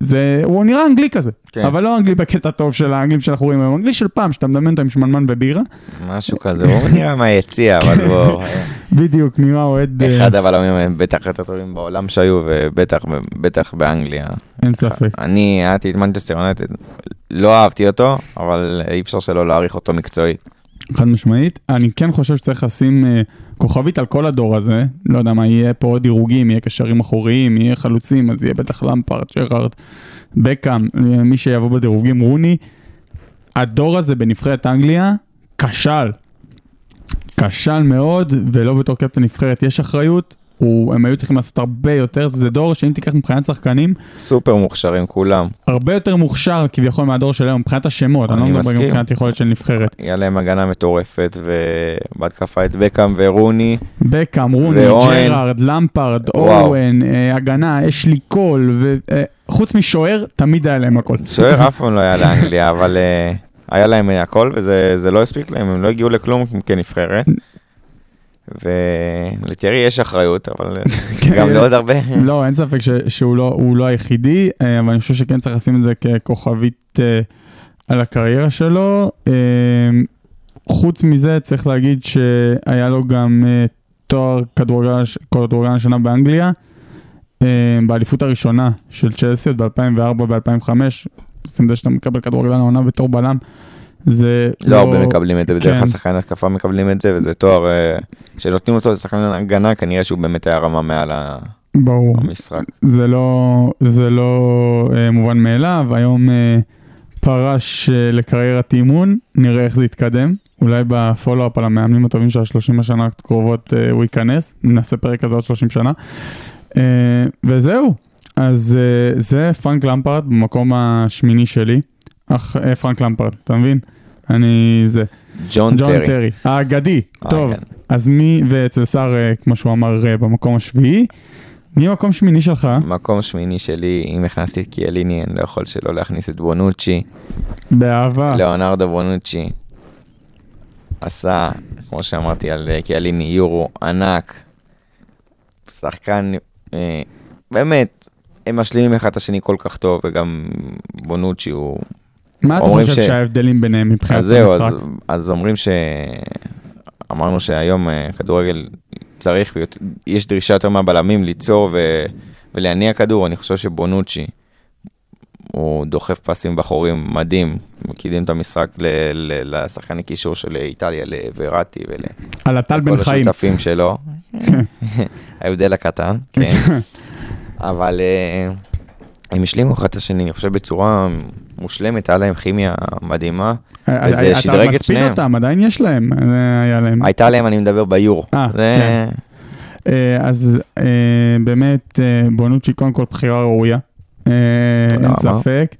זה, הוא נראה אנגלי כזה, כן. כן. אבל לא אנגלי בקטע טוב של האנגלים שאנחנו רואים היום, אנגלי של פעם, שאתה מדמיין אותו עם שמנמן ובירה, משהו כזה, הוא נראה מהיציע, אבל הוא בדיוק, נראה אוהד, אה, אחד הבלמים הם בטח יותר טובים בעולם שהיו, ובטח בטח באנגליה. אין ספק. אני אהבתי את מנצ'סטר יונייטד, לא אהבתי אותו, אבל אי אפשר שלא להעריך אותו מקצועית. חד משמעית. אני כן חושב שצריך לשים אה, כוכבית על כל הדור הזה. לא יודע מה, יהיה פה עוד דירוגים, יהיה קשרים אחוריים, יהיה חלוצים, אז יהיה בטח למפרד, ג'רארד, בקאם, אה, מי שיבוא בדירוגים, רוני. הדור הזה בנבחרת אנגליה כשל. כשל מאוד, ולא בתור קפטן נבחרת יש אחריות. הוא, הם היו צריכים לעשות הרבה יותר, זה דור שאם תיקח מבחינת שחקנים, סופר מוכשרים כולם. הרבה יותר מוכשר כביכול מהדור של היום, מבחינת השמות, אני לא אני מדבר גם מסכים. מבחינת יכולת של נבחרת. היה להם הגנה מטורפת, ובהתקפה את בקאם ורוני. בקאם, רוני. ג'רארד, למפרד, וואו. אורן, אה, הגנה, אשלי קול, וחוץ משוער, תמיד היה להם הכל. שוער אף פעם לא היה לאנגליה, אבל אה, היה להם הכל, וזה זה לא הספיק להם, הם לא הגיעו לכלום כנבחרת. ולטיירי יש אחריות, אבל כן. גם לעוד הרבה. לא, אין ספק שהוא לא, לא היחידי, אה, אבל אני חושב שכן צריך לשים את זה ככוכבית אה, על הקריירה שלו. אה, חוץ מזה, צריך להגיד שהיה לו גם תואר כדורגל כדורגלן השנה באנגליה, באליפות הראשונה של צ'לסי, עוד ב-2004 ב-2005. בעצם זה שאתה מקבל כדורגלן העונה בתור בלם, זה לא הרבה מקבלים את זה, בדרך כן. כלל שחקן התקפה מקבלים את זה, וזה תואר אה, שנותנים אותו לשחקן הגנה, כנראה שהוא באמת היה רמה מעל ה- ברור. המשחק. זה לא, זה לא אה, מובן מאליו, היום אה, פרש אה, לקריירת אימון, נראה איך זה יתקדם. אולי ב follow-up על המאמנים הטובים של ה-30 השנה הקרובות אה, הוא ייכנס, נעשה פרק כזה עוד 30 שנה. אה, וזהו, אז אה, זה פרנק למפרד במקום השמיני שלי. אך, אה, פרנק למפרד, אתה מבין? אני זה. ג'ון טרי. טרי, האגדי. טוב, האגדי. אז מי, ואצל סער, אה, כמו שהוא אמר, אה, במקום השביעי. מי המקום שמיני שלך? מקום שמיני שלי, אם הכנסתי את קיאליני, אני לא יכול שלא להכניס את בונוצ'י. באהבה. ליאונרדו בונוצ'י עשה, כמו שאמרתי על אה, קיאליני, יורו ענק. שחקן, אה, באמת, הם משלימים אחד את השני כל כך טוב, וגם בונוצ'י הוא... מה אתה חושב ש- שההבדלים ביניהם מבחינת אז זהו, אז, המשחק? אז אומרים ש... אמרנו שהיום אה, כדורגל צריך, יש דרישה יותר מהבלמים ליצור ו... ולהניע כדור, אני חושב שבונוצ'י, הוא דוחף פסים בחורים מדהים, קידם את המשחק ל... ל... לשחקני קישור של איטליה, לווראטי על הטל בן חיים. השותפים שלו. ההבדל הקטן, כן. אבל אה, הם השלימו אחד את השני, אני חושב בצורה מושלמת, היה להם כימיה מדהימה. אה, וזה אתה שדרג את מספיד שניהם. אותם, עדיין יש להם, אה, היה להם. הייתה להם, אני מדבר ביורו. אה, זה... כן. אה, אז אה, באמת, אה, בונוצ'י קודם כל בחירה ראויה, אה, אין. ספק.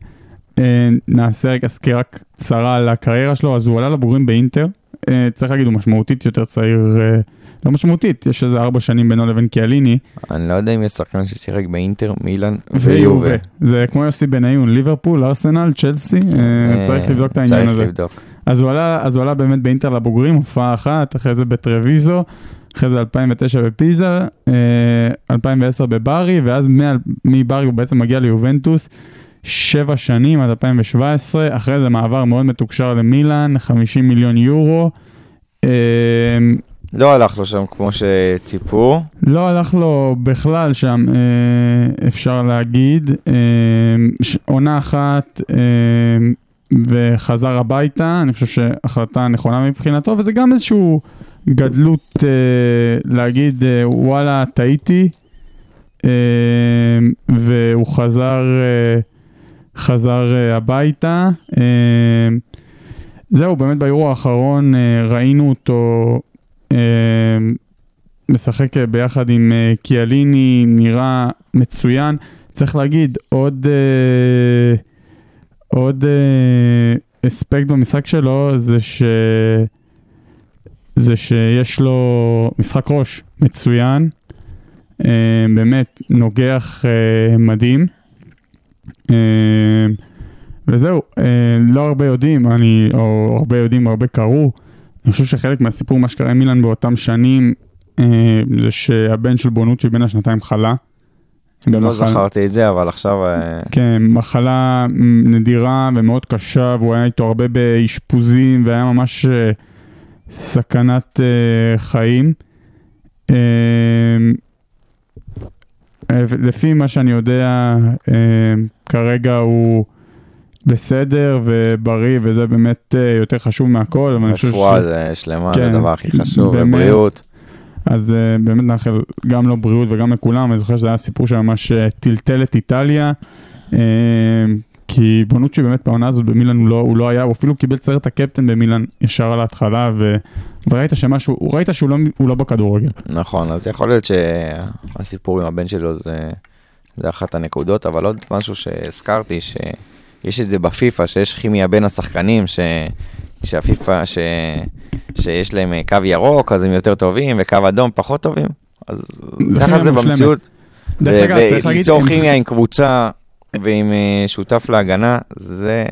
אה, נעשה רגע סקירה קצרה על הקריירה שלו, אז הוא עלה לבוגרים באינטר, אה, צריך להגיד, הוא משמעותית יותר צעיר, אה, לא משמעותית, יש איזה ארבע שנים בינו לבין קיאליני, אני לא יודע אם יש שחקן ששיחק באינטר, מילאן ויובה. זה כמו יוסי בניון, ליברפול, ארסנל, צ'לסי, אה, צריך לבדוק את העניין צריך הזה. לבדוק. אז הוא עלה, אז הוא עלה באמת באינטר לבוגרים, הופעה אחת, אחרי זה בטרוויזו, אחרי זה 2009 בפיזה, אה, 2010 בברי, ואז מברי הוא בעצם מגיע ליובנטוס, שבע שנים עד 2017, אחרי זה מעבר מאוד מתוקשר למילאן, 50 מיליון יורו. לא הלך לו שם כמו שציפו. לא הלך לו בכלל שם, אה, אפשר להגיד. אה, עונה אחת אה, וחזר הביתה, אני חושב שהחלטה נכונה מבחינתו, וזה גם איזשהו גדלות להגיד, וואלה, טעיתי, והוא חזר, חזר הביתה. זהו, באמת ביורו האחרון ראינו אותו משחק אה, ביחד עם אה, קיאליני, נראה מצוין. צריך להגיד, עוד, אה, עוד אספקט במשחק שלו זה, ש, זה שיש לו משחק ראש מצוין, אה, באמת נוגח מדהים. אה, וזהו, לא הרבה יודעים, אני, או הרבה יודעים, הרבה קראו. אני חושב שחלק מהסיפור, מה שקרה עם מילאן באותם שנים, אה, זה שהבן של בונוצ'י בן השנתיים חלה. לא זכרתי את זה, אבל עכשיו... אה, כן, מחלה נדירה ומאוד קשה, והוא היה איתו הרבה באשפוזים, והיה ממש אה, סכנת אה, חיים. אה, לפי מה שאני יודע, אה, כרגע הוא בסדר ובריא, וזה באמת אה, יותר חשוב מהכל, רפואה זה שלמה, זה כן, הדבר הכי חשוב, באמת. ובריאות. אז uh, באמת נאחל גם לו בריאות וגם לכולם, אני זוכר שזה היה סיפור שממש uh, טלטל את איטליה, כי בונוצ'י באמת בעונה הזאת במילאן הוא לא, הוא לא היה, הוא אפילו קיבל סרט הקפטן במילאן ישר על ההתחלה, ו... וראית שמשהו, ראית שהוא לא, לא בכדורגל. נכון, אז יכול להיות שהסיפור עם הבן שלו זה, זה אחת הנקודות, אבל עוד משהו שהזכרתי, שיש את זה בפיפא, שיש כימיה בין השחקנים, ש, שהפיפא, ש, שיש להם אה, קו ירוק, אז הם יותר טובים, וקו אדום פחות טובים. אז זה ככה זה. במציאות. ו- וליצור הם- כימיה עם קבוצה ועם אה, שותף להגנה, זה,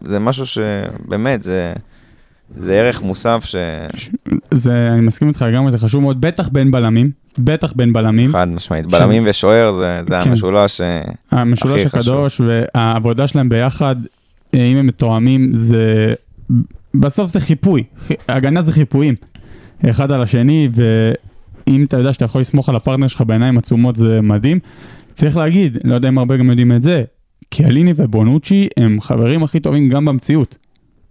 זה משהו שבאמת, זה, זה ערך מוסף ש... זה, אני מסכים איתך לגמרי, זה חשוב מאוד, בטח בין בלמים, בטח בין בלמים. חד משמעית. בלמים ושוער זה זה כן. המשולש. אה, המשולש הכי חשוב. הקדוש והעבודה שלהם ביחד, אה, אם הם מתואמים, זה... בסוף זה חיפוי, הגנה זה חיפויים, אחד על השני, ואם אתה יודע שאתה יכול לסמוך על הפרטנר שלך בעיניים עצומות זה מדהים. צריך להגיד, לא יודע אם הרבה גם יודעים את זה, קיאליני ובונוצ'י הם חברים הכי טובים גם במציאות.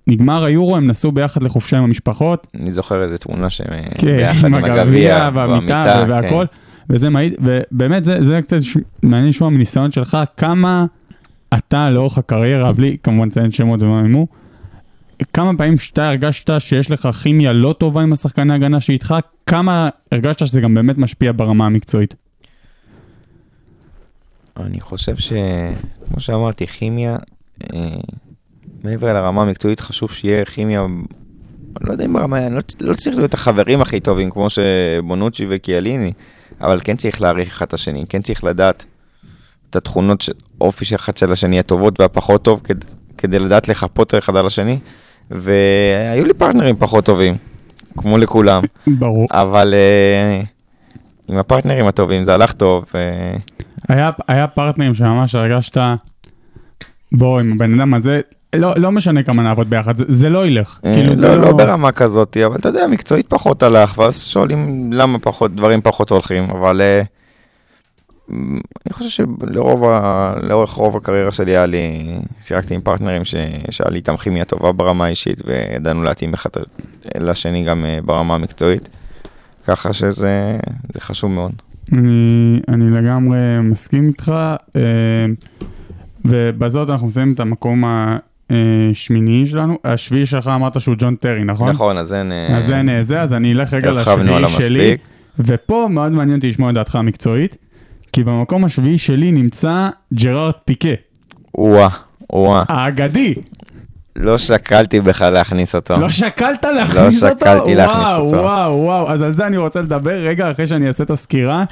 נגמר היורו, הם נסעו ביחד לחופשה עם המשפחות, אני זוכר איזה תמונה שהם כן, ביחד עם הגביע והמיטה והכל, וזה מעיד, ובאמת זה, זה קצת ש- מעניין לשמוע מניסיון שלך, כמה אתה לאורך הקריירה, בלי כמובן לציין שמות ומה מימו, כמה פעמים שאתה הרגשת שיש לך כימיה לא טובה עם השחקני הגנה שאיתך, כמה הרגשת שזה גם באמת משפיע ברמה המקצועית? אני חושב ש... כמו שאמרתי, כימיה, אה, מעבר לרמה המקצועית, חשוב שיהיה כימיה, אני לא יודע אם ברמה, לא, לא צריך להיות החברים הכי טובים, כמו שבונוצ'י וקיאליני, אבל כן צריך להעריך אחד את השני, כן צריך לדעת את התכונות, ש... אופי של אחד של השני, הטובות והפחות טוב, כד... כדי לדעת לחפות אחד על השני, והיו לי פרטנרים פחות טובים, כמו לכולם, ברור. אבל אה, עם הפרטנרים הטובים זה הלך טוב. אה, היה, היה פרטנרים שממש הרגשת, בוא, עם הבן אדם הזה, לא, לא משנה כמה נעבוד ביחד, זה, זה לא ילך. אה, כאילו, זה לא, לא ברמה כזאת, אבל אתה יודע, מקצועית פחות הלך, ואז שואלים למה פחות, דברים פחות הולכים, אבל אה, אני חושב שלאורך ה- לאורך רוב הקריירה שלי היה לי, שיחקתי עם פרטנרים ש- שהיה לי איתם כימיה טובה ברמה האישית, וידענו להתאים אחד לשני גם אה, ברמה המקצועית, ככה שזה זה חשוב מאוד. אני, אני לגמרי מסכים איתך, ובזאת אנחנו מסיימים את המקום השמיני שלנו. השביעי שלך אמרת שהוא ג'ון טרי, נכון? נכון, אז אין... אה, אז אין אה, זה, אז אני אלך רגע לשביעי שלי. ופה מאוד מעניין אותי לשמוע את דעתך המקצועית, כי במקום השביעי שלי נמצא ג'רארד פיקה, וואה, וואה, האגדי. לא שקלתי בכלל להכניס אותו. לא שקלת להכניס אותו? שקלתי להכניס וואו, אותו. וואו, וואו, אז על זה אני רוצה לדבר רגע אחרי שאני אעשה את הסקירה.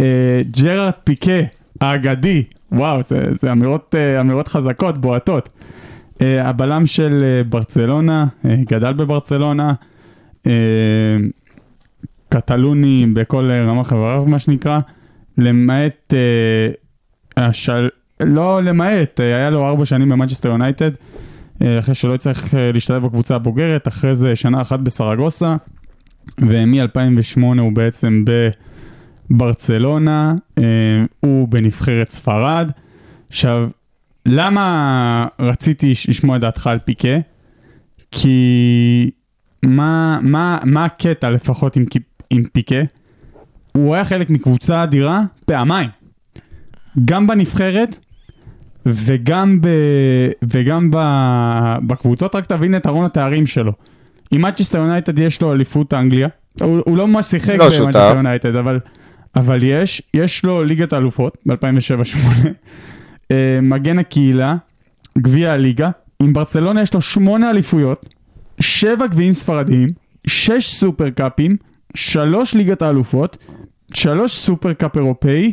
אה, ג'רארד פיקה, האגדי, וואו, זה, זה אמירות, אה, אמירות חזקות, בועטות. אה, הבלם של אה, ברצלונה, אה, גדל בברצלונה, אה, קטלוני בכל אה, רמה חברה, מה שנקרא, למעט, אה, השל... לא למעט, אה, היה לו ארבע שנים במנצ'סטר יונייטד, אה, אחרי שלא הצליח אה, להשתלב בקבוצה הבוגרת, אחרי זה שנה אחת בסרגוסה, ומ-2008 הוא בעצם בברצלונה, אה, הוא בנבחרת ספרד. עכשיו, למה רציתי לשמוע את דעתך על פיקה? כי מה, מה, מה הקטע לפחות עם, עם פיקה? הוא היה חלק מקבוצה אדירה פעמיים. גם בנבחרת וגם, ב, וגם ב, בקבוצות, רק תבין את ארון התארים שלו. עם מצ'סטר יונייטד יש לו אליפות אנגליה, הוא, הוא לא ממש שיחק לא. במצ'סטר יונייטד, אבל, אבל יש, יש לו ליגת האלופות ב-2007-2008, אה, מגן הקהילה, גביע הליגה, עם ברצלונה יש לו שמונה אליפויות, שבע גביעים ספרדיים, שש סופר קאפים, שלוש ליגת האלופות, שלוש Super Cup אירופאי,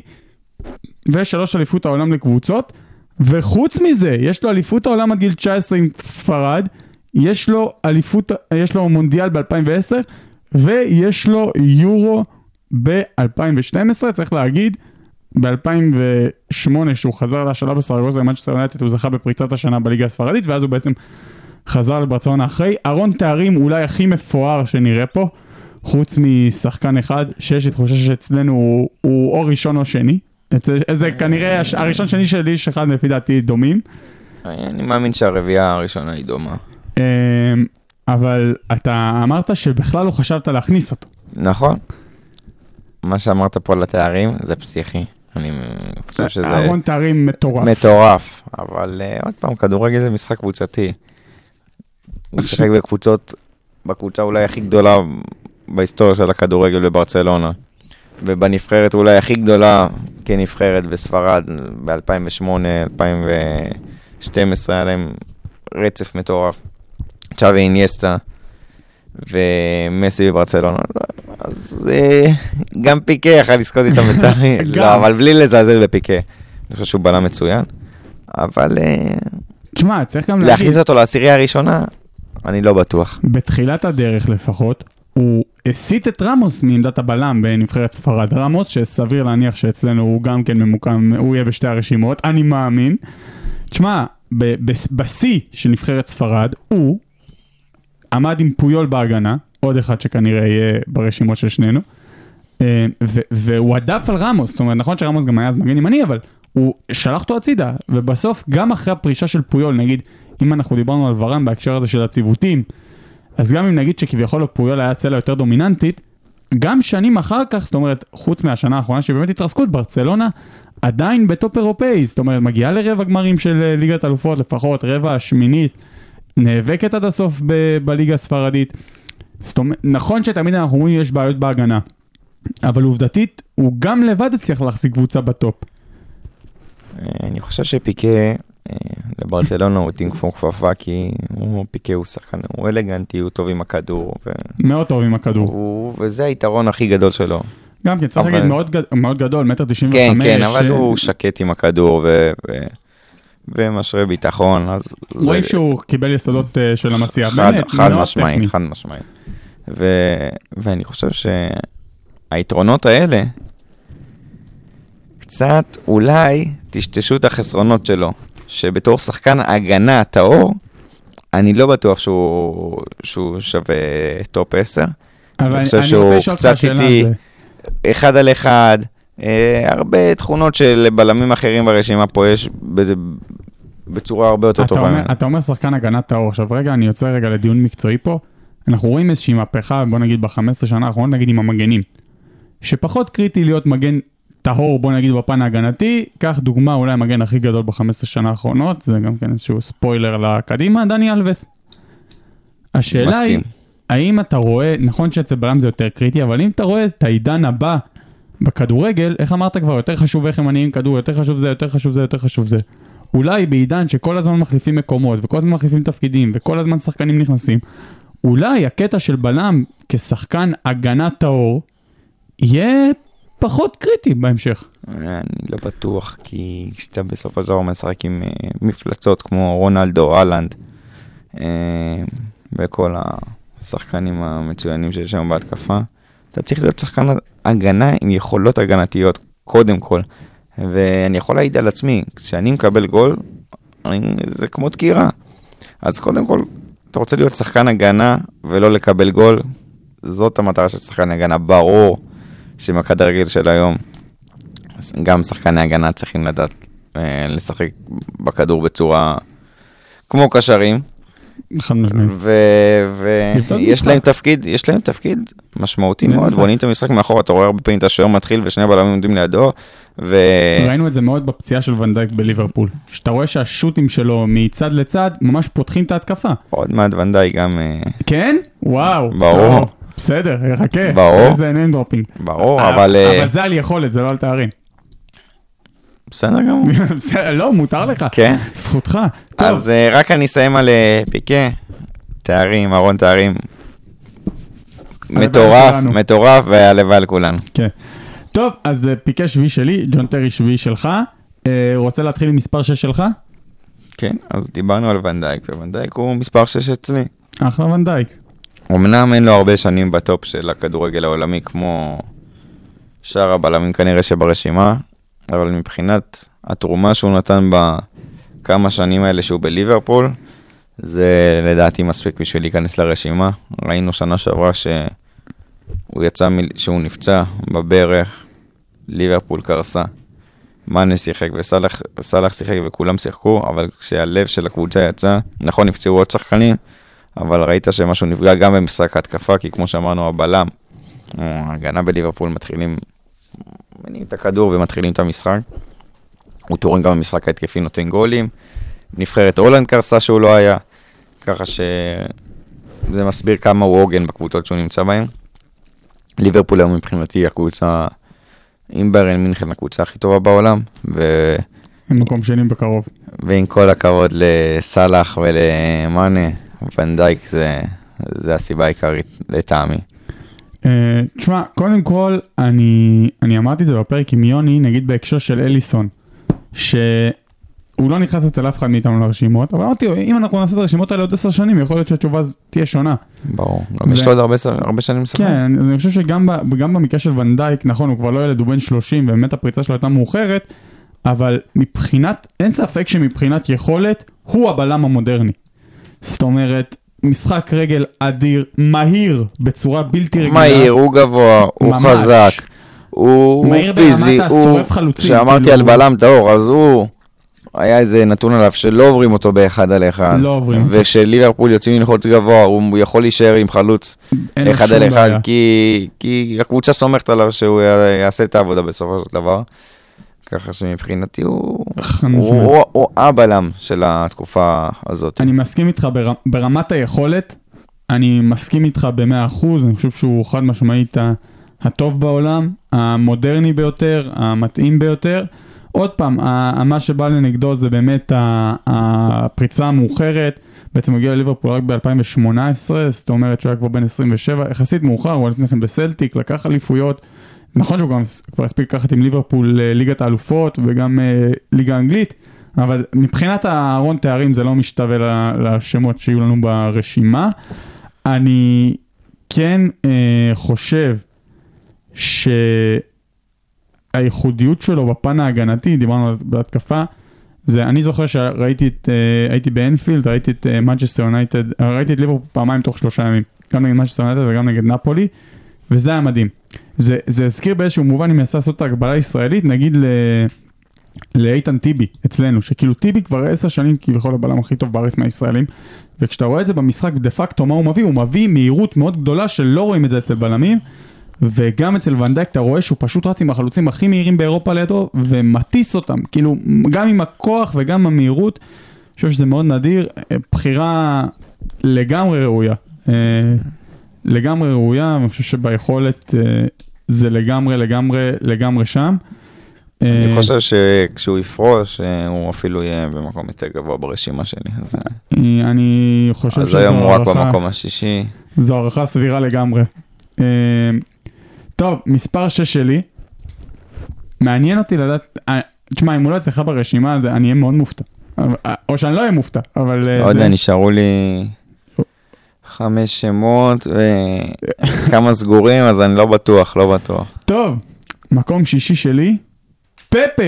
ושלוש אליפות העולם לקבוצות, וחוץ מזה, יש לו אליפות העולם עד גיל 19 עם ספרד, יש לו אליפות, יש לו מונדיאל ב-2010, ויש לו יורו ב-2012, צריך להגיד, ב-2008 שהוא חזר לשלב בסרגוזה עם מנצ'סטר יונייטד, הוא זכה בפריצת השנה בליגה הספרדית, ואז הוא בעצם חזר לברצלונה אחרי. ארון תארים אולי הכי מפואר שנראה פה, חוץ משחקן אחד, שיש לי תחושה שאצלנו הוא, הוא או ראשון או שני. זה כנראה הש- הראשון שני שלי יש אחד לפי דעתי דומים. אני מאמין שהרביעייה הראשונה היא דומה. אמ, אבל אתה אמרת שבכלל לא חשבת להכניס אותו. נכון. מה שאמרת פה על התארים זה פסיכי. אני חושב שזה ארון תארים מטורף. מטורף. אבל אה, עוד פעם, כדורגל זה משחק קבוצתי. הוא שיחק בקבוצות, בקבוצה אולי הכי גדולה בהיסטוריה של הכדורגל בברצלונה. ובנבחרת אולי הכי גדולה כנבחרת בספרד ב-2008, 2012, היה להם רצף מטורף. צ'אבי אינייסטה ומסי בברצלונה. אז אה, גם פיקה יכל לזכות איתם. גם. לא, אבל בלי לזלזל בפיקה. אני חושב שהוא בלם מצוין. אבל אה, תשמע, צריך גם להגיד, להכניס אותו לעשירייה הראשונה, אני לא בטוח. בתחילת הדרך לפחות, הוא הסיט את רמוס מעמדת הבלם בנבחרת ספרד. רמוס, שסביר להניח שאצלנו הוא גם כן ממוקם, הוא יהיה בשתי הרשימות, אני מאמין. תשמע, בשיא של נבחרת ספרד, הוא עמד עם פויול בהגנה, עוד אחד שכנראה יהיה ברשימות של שנינו, אה, והוא הדף על רמוס, זאת אומרת, נכון שרמוס גם היה אז מגן ימני, אבל הוא שלח אותו הצידה, ובסוף, גם אחרי הפרישה של פויול, נגיד, אם אנחנו דיברנו על ורן בהקשר הזה של הציוותים, אז גם אם נגיד שכביכול פויול היה צלע יותר דומיננטית, גם שנים אחר כך, זאת אומרת, חוץ מהשנה האחרונה שבאמת התרסקות, ברצלונה עדיין בטופ אירופאי, זאת אומרת, מגיעה לרבע גמרים של אה, ליגת אלופות, לפחות רבע השמינית, נאבקת עד הסוף ב- בליגה הספרדית. זאת אומרת, נכון שתמיד אנחנו אומרים יש בעיות בהגנה, אבל עובדתית, הוא גם לבד הצליח להחזיק קבוצה בטופ. אה, אני חושב שפיקה אה, לברצלונה הוא התאים כמו כפפה, כי הוא, פיקה הוא שחקן, הוא אלגנטי, הוא טוב עם הכדור, ו... מאוד טוב עם הכדור. הוא, וזה היתרון הכי גדול שלו. גם כן, צריך אבל- להגיד, מאוד, גד- מאוד גדול, מטר תשעים וחמש. כן, כן, אבל אה, הוא שקט עם הכדור ו... ו... ומשרה ביטחון, אז... רואים זה- שהוא קיבל יסודות אה, של המסיעה. חד, באמת, חד משמעית, טכני. חד משמעית. ו... ואני חושב שהיתרונות האלה, קצת אולי טשטשו את החסרונות שלו, שבתור שחקן הגנה טהור, אני לא בטוח שהוא, שהוא שווה top 10. אבל אני חושב אני שהוא קצת איטי. אחד על אחד, הרבה תכונות של בלמים אחרים ברשימה פה יש בצורה הרבה יותר אתה טובה. אומר-. אתה אומר שחקן הגנת טהור, עכשיו רגע, אני יוצא רגע לדיון מקצועי פה. אנחנו רואים איזושהי מהפכה, בוא נגיד ב-15 שנה האחרונות, נגיד עם המגנים. שפחות קריטי להיות מגן טהור, בוא נגיד בפן ההגנתי, קח דוגמה אולי המגן הכי גדול ב-15 שנה האחרונות, זה גם כן איזשהו ספוילר לקדימה, דני אלווס. השאלה מסכים. היא, האם אתה רואה, נכון שאצל בלם זה יותר קריטי, אבל אם אתה רואה את העידן הבא בכדורגל, איך אמרת כבר, יותר חשוב איך הם מניעים כדור, יותר חשוב זה, יותר חשוב זה, יותר חשוב זה. אולי בעידן שכל הזמן מחליפים מקומות, וכל הזמן מחליפים תפקידים, וכל הזמן שחקנים נכנסים, אולי הקטע של בלם כשחקן הגנה טהור, יהיה פחות קריטי בהמשך. אני לא בטוח, כי כשאתה בסופו של משחק עם אה, מפלצות כמו רונלדו, אהלנד, אה, וכל השחקנים המצוינים שיש שם בהתקפה, אתה צריך להיות שחקן הגנה עם יכולות הגנתיות, קודם כל. ואני יכול להעיד על עצמי, כשאני מקבל גול, אני, זה כמו דקירה. אז קודם כל, אתה רוצה להיות שחקן הגנה ולא לקבל גול, זאת המטרה של שחקן הגנה. ברור שעם הכדורגל של היום, גם שחקני הגנה צריכים לדעת אה, לשחק בכדור בצורה כמו קשרים, חד משמעית. ויש. להם תפקיד, יש להם תפקיד משמעותי. מאוד, בונים את המשחק מאחורה, אתה רואה הרבה פעמים את השוער מתחיל ושני הבלמים עומדים לידו, ו... ראינו את זה מאוד בפציעה של ונדייק בליברפול. שאתה רואה שהשוטים שלו מצד לצד ממש פותחים את ההתקפה. עוד מעט ונדאי גם, אה, כן? וואו. ברור. בסדר, חכה. ברור. איזה name dropping. ברור, אבל... אה, אבל זה על יכולת, זה לא על תארים. בסדר גמור. לא, מותר לך. כן. זכותך. טוב, אז אה, רק אני אסיים על אה, פיקה, תארים, ארון תארים. מטורף. מטורף, והלוואי על כולנו. כן. טוב, אז אה, פיקה שביעי שלי, ג'ון טרי שביעי שלך. רוצה להתחיל עם מספר 6 שלך? כן, אז דיברנו על ונדייק, וונדייק הוא מספר 6 אצלי. אחלה ונדייק. אמנם אין לו הרבה שנים ב top של הכדורגל העולמי כמו שאר הבלמים כנראה שברשימה, אבל מבחינת התרומה שהוא נתן בכמה שנים האלה שהוא בליברפול, זה לדעתי מספיק בשביל להיכנס לרשימה. ראינו שנה שעברה שהוא יצא, מ... שהוא נפצע בברך, ליברפול קרסה. מאנה שיחק וסאלח שיחק וכולם שיחקו, אבל כשהלב של הקבוצה יצא, נכון נפצעו עוד שחקנים, אבל ראית שמשהו נפגע גם במשחק ההתקפה, כי כמו שאמרנו, הבלם, ההגנה בליברפול מתחילים, מניעים את הכדור ומתחילים את המשחק. הוא תורם גם במשחק ההתקפי, נותן גולים. נבחרת הולנד קרסה שהוא לא היה, ככה שזה מסביר כמה הוא עוגן בקבוצות שהוא נמצא בהן. ליברפול היום מבחינתי הקבוצה, עם ביירן מינכן הקבוצה הכי טובה בעולם, ו... עם מקום שני בקרוב. ועם כל הכבוד לסאלח ולמאנה, ונדייק זה, זה הסיבה העיקרית לטעמי. Uh, תשמע, קודם כל, אני, אני אמרתי את זה בפרק עם יוני, נגיד בהקשר של אליסון, הוא לא נכנס אצל אף אחד מאיתנו לרשימות, אבל אמרתי, אם אנחנו נעשה את הרשימות האלה עוד עשר שנים, יכול להיות שהתשובה תהיה שונה. ברור. גם יש ו- לו עוד הרבה הרבה שנים לשחק. כן, אז אני חושב שגם ב- במקרה של ונדייק, נכון, הוא כבר לא ילד, הוא בן 30, ובאמת הפריצה שלו הייתה מאוחרת, אבל מבחינת, אין ספק שמבחינת יכולת, הוא הבלם המודרני. זאת אומרת, משחק רגל אדיר, מהיר, בצורה בלתי רגילה. מהיר, הוא גבוה, הוא ממש. חזק, הוא מהיר הוא פיזי, ברמת הוא... השורף חלוצים, כשאמרתי כאילו- על בלם טהור, אז הוא... היה איזה נתון עליו שלא עוברים אותו באחד על אחד. לא עוברים. ושליברפול יוצאים ללחוץ גבוה, הוא יכול להישאר עם חלוץ אחד על אחד. כי, כי הקבוצה סומכת עליו שהוא יעשה את העבודה בסופו של דבר. ככה שמבחינתי הוא, הוא. הוא, הוא הבלם של התקופה הזאת. אני מסכים איתך בר... ברמת היכולת, אני מסכים איתך במאה אחוז, אני חושב שהוא חד משמעית הטוב בעולם, המודרני ביותר, המתאים ביותר. עוד פעם, מה שבא לנגדו זה באמת הפריצה המאוחרת, בעצם הגיע לליברפול רק ב-2018, זאת אומרת שהוא היה כבר בן 27, יחסית מאוחר, הוא היה לפני כן בסלטיק, לקח אליפויות. נכון שהוא גם כבר הספיק לקחת עם ליברפול אה, ליגת האלופות וגם אה, ליגה אנגלית, אבל מבחינת הארון תארים זה לא משתווה לשמות שיהיו לנו ברשימה. אני כן אה, חושב שהייחודיות שלו בפן ההגנתי, דיברנו על זה בהתקפה, זה, אני זוכר שראיתי את, אה, הייתי באנפילד, ראיתי את מנצ'סטר יונייטד, אה, ראיתי את ליברפול פעמיים תוך שלושה ימים, גם נגד מנצ'סטר יונייטד וגם נגד נפולי, וזה היה מדהים. זה, זה הזכיר באיזשהו מובן, אם מנסה לעשות את ההקבלה הישראלית, נגיד ל... לאיתן טיבי אצלנו, שכאילו טיבי כבר עשר שנים כביכול הבלם הכי טוב בארץ מהישראלים, וכשאתה רואה את זה במשחק דה פקטו מה הוא מביא, הוא מביא מהירות מאוד גדולה שלא רואים את זה אצל בלמים, וגם אצל ונדייק אתה רואה שהוא פשוט רץ עם החלוצים הכי מהירים באירופה לידו, ומטיס אותם, כאילו גם עם הכוח וגם המהירות, אני חושב שזה מאוד נדיר, אה, בחירה לגמרי ראויה. לגמרי ראויה, אני חושב שביכולת אה, זה לגמרי לגמרי לגמרי שם. אני אה, חושב שכשהוא יפרוש, אה, הוא אפילו יהיה במקום יותר גבוה ברשימה שלי. אז, אני חושב אז שזו היום הוא רק הערכה, במקום השישי. זו הערכה סבירה לגמרי. טוב, מספר 6 שלי, מעניין אותי לדעת, תשמע, אם הוא לא אצלך ברשימה, אז אני אהיה מאוד מופתע. או שאני לא אהיה מופתע, אבל... לא יודע, נשארו לי חמש שמות וכמה סגורים, אז אני לא בטוח, לא בטוח. טוב, מקום שישי שלי, פפה,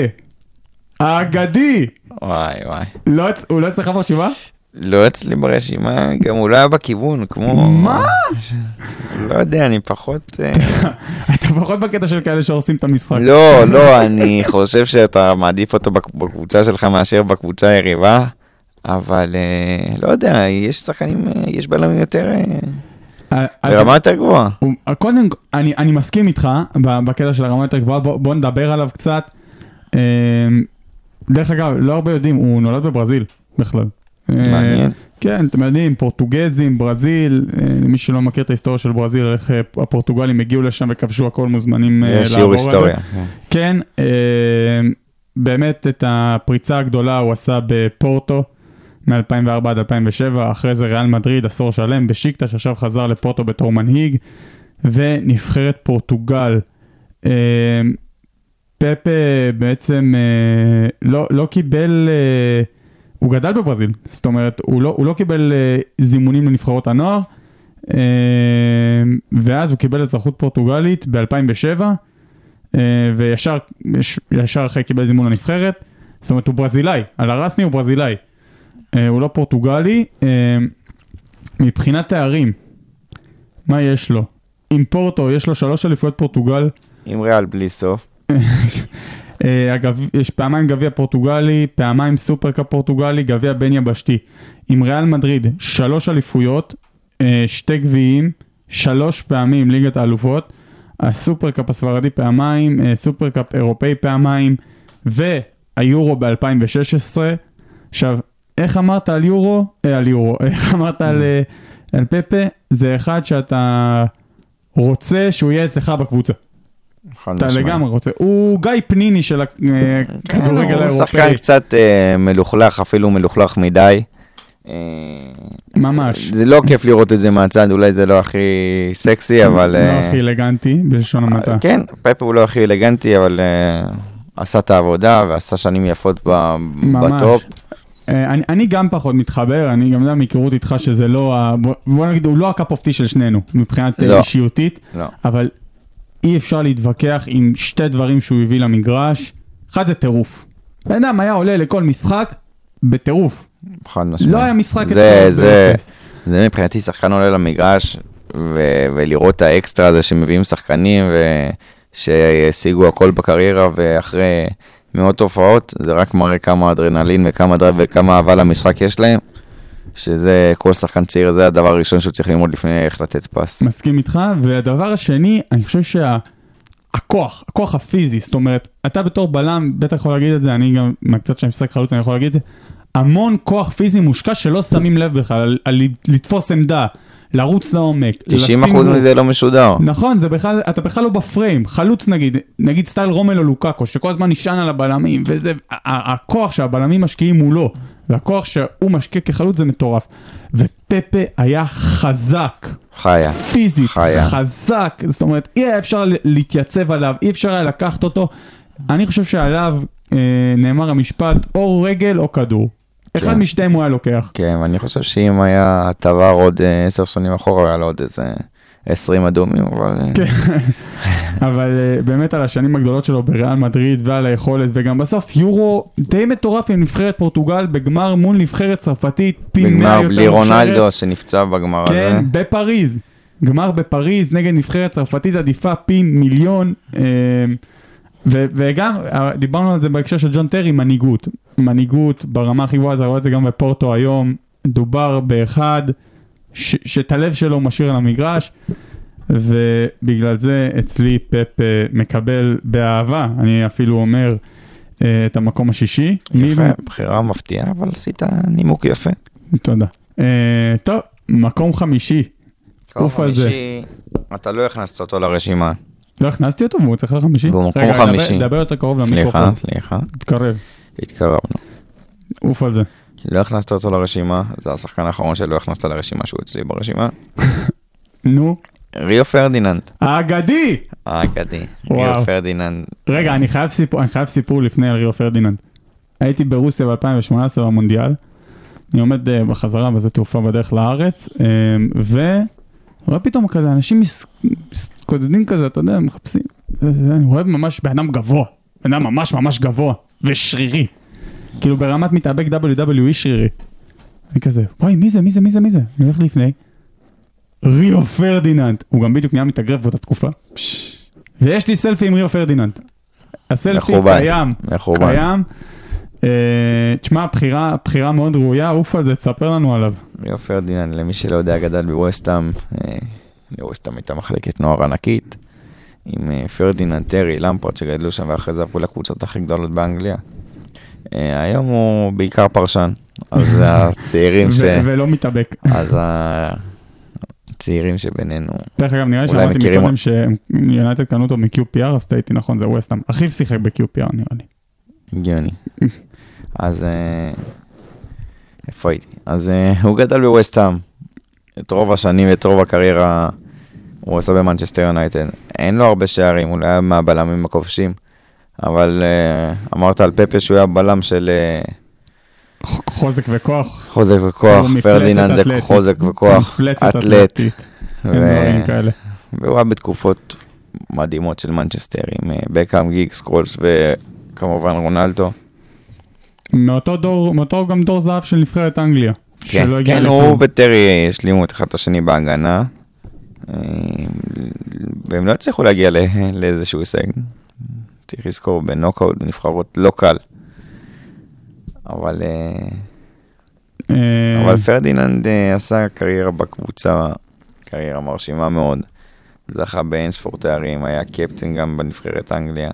האגדי. וואי וואי. לא, הוא לא אצלך ברשימה? לא אצלי ברשימה, גם הוא לא היה בכיוון, כמו... מה? לא יודע, אני פחות... אה, אתה פחות בקטע של כאלה שהורסים את המשחק. לא, לא, אני חושב שאתה מעדיף אותו בק- בקבוצה שלך מאשר בקבוצה היריבה, אבל אה, לא יודע, יש שחקנים, אה, יש בלמים יותר... אה, ברמה יותר גבוהה. קודם, כל, אני, אני מסכים איתך בקטע של הרמה יותר גבוהה, בוא, בוא נדבר עליו קצת. דרך אגב, לא הרבה יודעים, הוא נולד בברזיל בכלל. מעניין. כן, אתם יודעים, פורטוגזים, ברזיל, מי שלא מכיר את ההיסטוריה של ברזיל, איך הפורטוגלים הגיעו לשם וכבשו הכל, מוזמנים זה לעבור שיעור על זה. היסטוריה. כן, אה, באמת את הפריצה הגדולה הוא עשה בפורטו מ-2004 עד 2007, אחרי זה ריאל מדריד עשור שלם בשיקטה, שעכשיו חזר לפורטו בתור מנהיג, ונבחרת פורטוגל. אה, פפה בעצם אה, לא, לא קיבל, אה, הוא גדל בברזיל, זאת אומרת, הוא לא, הוא לא קיבל אה, זימונים לנבחרות הנוער, אה, ואז הוא קיבל אזרחות פורטוגלית ב-2007. אה, וישר יש- אחרי קיבל זימון לנבחרת, זאת אומרת הוא ברזילאי, על הרסמי הוא ברזילאי, הוא לא פורטוגלי. אה, מבחינת תארים, מה יש לו? עם פורטו יש לו שלוש אליפויות פורטוגל, עם ריאל בלי סוף. אה, הגב... יש פעמיים גביע פורטוגלי, פעמיים Super Cup פורטוגלי, גביע בין יבשתי. עם ריאל מדריד, שלוש אליפויות, אה, שתי גביעים, שלוש פעמים ליגת האלופות, ה Super Cup הספרדי פעמיים, אה, Super Cup אירופאי פעמיים, והיורו ב-2016. עכשיו, איך אמרת על יורו? אה, על יורו. איך אמרת על, אה, על פפה? זה אחד שאתה רוצה שהוא יהיה אצלך בקבוצה. אתה. לגמרי רוצה. הוא גיא פניני של כן, הכדורגל הוא שחקן האירופאי. קצת אה, מלוכלך, אפילו מלוכלך מדי. אה, ממש. זה לא כיף לראות את זה מהצד, אולי זה לא הכי סקסי, אבל... לא אה, הכי אלגנטי, בלשון המעטה. כן, פפה הוא לא הכי אלגנטי, אבל אה, עשה את העבודה ועשה שנים יפות. ב top. אה, אני, אני גם פחות מתחבר, אני גם יודע מהיכרות איתך שזה לא, ה... בוא, בוא נגיד, הוא לא ה cup of tea של שנינו, מבחינת אה, לא. אישיותית, לא. אבל אי אפשר להתווכח עם שתי דברים שהוא הביא למגרש. אחד זה טירוף. בן אדם היה עולה לכל משחק בטירוף. חד משמעית. לא היה משחק זה, אצלו זה, באפס. זה מבחינתי שחקן עולה למגרש, ו- ולראות את האקסטרה הזה שמביאים שחקנים, ושהשיגו הכל בקריירה, ואחרי מאות הופעות, זה רק מראה כמה אדרנלין וכמה drive וכמה אהבה למשחק יש להם, שזה, כל שחקן צעיר, זה הדבר הראשון שהוא צריך ללמוד לפני איך לתת פס. מסכים איתך, והדבר השני, אני חושב שהכוח, הכוח הפיזי, זאת אומרת, אתה בתור בלם בטח יכול להגיד את זה, אני גם, מהקצת שאני משחק חלוץ, אני יכול להגיד את זה, המון כוח פיזי מושקע שלא שמים לב בכלל, על, על לתפוס עמדה, לרוץ לעומק, 90% לשים גול. מזה לא משודר. נכון, זה בכלל, אתה בכלל לא בפריים, חלוץ נגיד, נגיד סטייל רומל או לוקאקו, שכל הזמן נשען על הבלמים, וזה, הכוח שהבלמים משקיעים מולו, והכוח שהוא משקיע כחלוץ זה מטורף. ופפה היה חזק, חיה. פיזית, חיה. חזק, זאת אומרת, אי אפשר להתייצב עליו, אי אפשר היה לקחת אותו. אני חושב שעליו אה, נאמר המשפט, או רגל או כדור. אחד כן. משתיהם הוא היה לוקח. כן, ואני חושב שאם היה טוואר עוד אה, עשר שנים אחורה, היה לו עוד איזה 20 אדומים, אבל... אה, כן. אבל uh, באמת על השנים הגדולות שלו בריאל מדריד ועל היכולת, וגם בסוף יורו די מטורף עם נבחרת פורטוגל בגמר מול נבחרת צרפתית פי 100 בגמר יותר בלי מוכשרת. רונלדו שנפצע בגמר הזה. כן, בפריז. גמר בפריז נגד נבחרת צרפתית עדיפה פי מיליון. וגם, אה, דיברנו על זה בהקשר של ג'ון טרי, מנהיגות. מנהיגות ברמה הכי גבוהה, אתה רואה את זה גם בפורטו היום. דובר באחד ש- שאת הלב שלו הוא משאיר על המגרש, ובגלל זה אצלי פפ אה, מקבל באהבה, אני אפילו אומר, אה, את המקום השישי. מי- יפה, בחירה מפתיעה, אבל עשית נימוק יפה. תודה. אה, טוב, מקום חמישי. זה. חמישי, אתה לא הכנסת אותו לרשימה. לא הכנסתי אותו והוא צריך לחמישי? והוא מקום רגע, דבר- חמישי. יותר קרוב סליחה, למיקרופון. סליחה, תתקרב, התקרבנו. עוף על זה. לא הכנסת אותו לרשימה, זה השחקן האחרון שלא הכנסת לרשימה שהוא אצלי ברשימה. נו, ריו פרדיננד, האגדי! האגדי. ריו פרדיננד, רגע, אני חייב סיפור, אני חייב סיפור לפני על ריו פרדיננד. הייתי ברוסיה ב-2018 במונדיאל, אני עומד אה, בחזרה בשדה תעופה בדרך לארץ, אה, ו... רואה פתאום כזה, אנשים מס- מתגודדים כזה, אתה יודע, מחפשים. אני רואה ממש בן אדם גבוה, בן אדם ממש ממש גבוה, ושרירי. כאילו ברמת מתאבק WWE שרירי. אני כזה, וואי, מי זה, מי זה, מי זה, מי זה? אני הולך לפני. ריו פרדיננד. הוא גם בדיוק נהיה מתאגרף באותה תקופה. ויש לי סלפי עם ריו פרדיננד. הסלפי קיים. קיים. אה, תשמע, בחירה, בחירה מאוד ראויה, עוף על זה, תספר לנו עליו. ריו פרדיננד, למי שלא יודע, גדל בווסטהאם. אה, לווסטהאם הייתה מחלקת נוער ענקית. עם אה, פרדיננד, טרי, למפרד שגדלו שם, ואחרי זה עברו לקבוצות הכי גדולות באנגליה. היום הוא בעיקר פרשן. אז הצעירים ש... ולא מתאבק. אז הצעירים שבינינו, דרך אגב, נראה לי שאמרתי מקודם שיונייטד קנו אותו מ-QPR, אז טעיתי נכון, זה ווסטהאם. אחיו שיחק ב-QPR נראה לי. הגיוני. אז אה, איפה הייתי? אז אה, הוא גדל בווסטהאם. את רוב השנים ואת רוב הקריירה הוא עשה במנצ'סטר יונייטד. אין לו הרבה שערים, הוא לא היה מהבלמים הכובשים. אבל אה, אמרת על פפה שהוא היה בלם של חוזק וכוח. חוזק וכוח, פרדיננד זה. חוזק וכוח, מפלצת אתלט. והוא היה בתקופות מדהימות של מנצ'סטר עם בקאם, גיגס, סקולס וכמובן רונלדו. מאותו דור, מאותו גם דור זהב של נבחרת אנגליה. כן, כן. הוא וטרי השלימו את אחד השני בהגנה. אה, והם לא הצליחו להגיע לאיזשהו הישג. צריך לזכור, בנוקאוט, בנבחרות לא קל. אבל, אה, אה, אבל פרדיננד עשה קריירה בקבוצה, קריירה מרשימה מאוד. זכה באינספור תארים, היה קפטן גם בנבחרת אנגליה.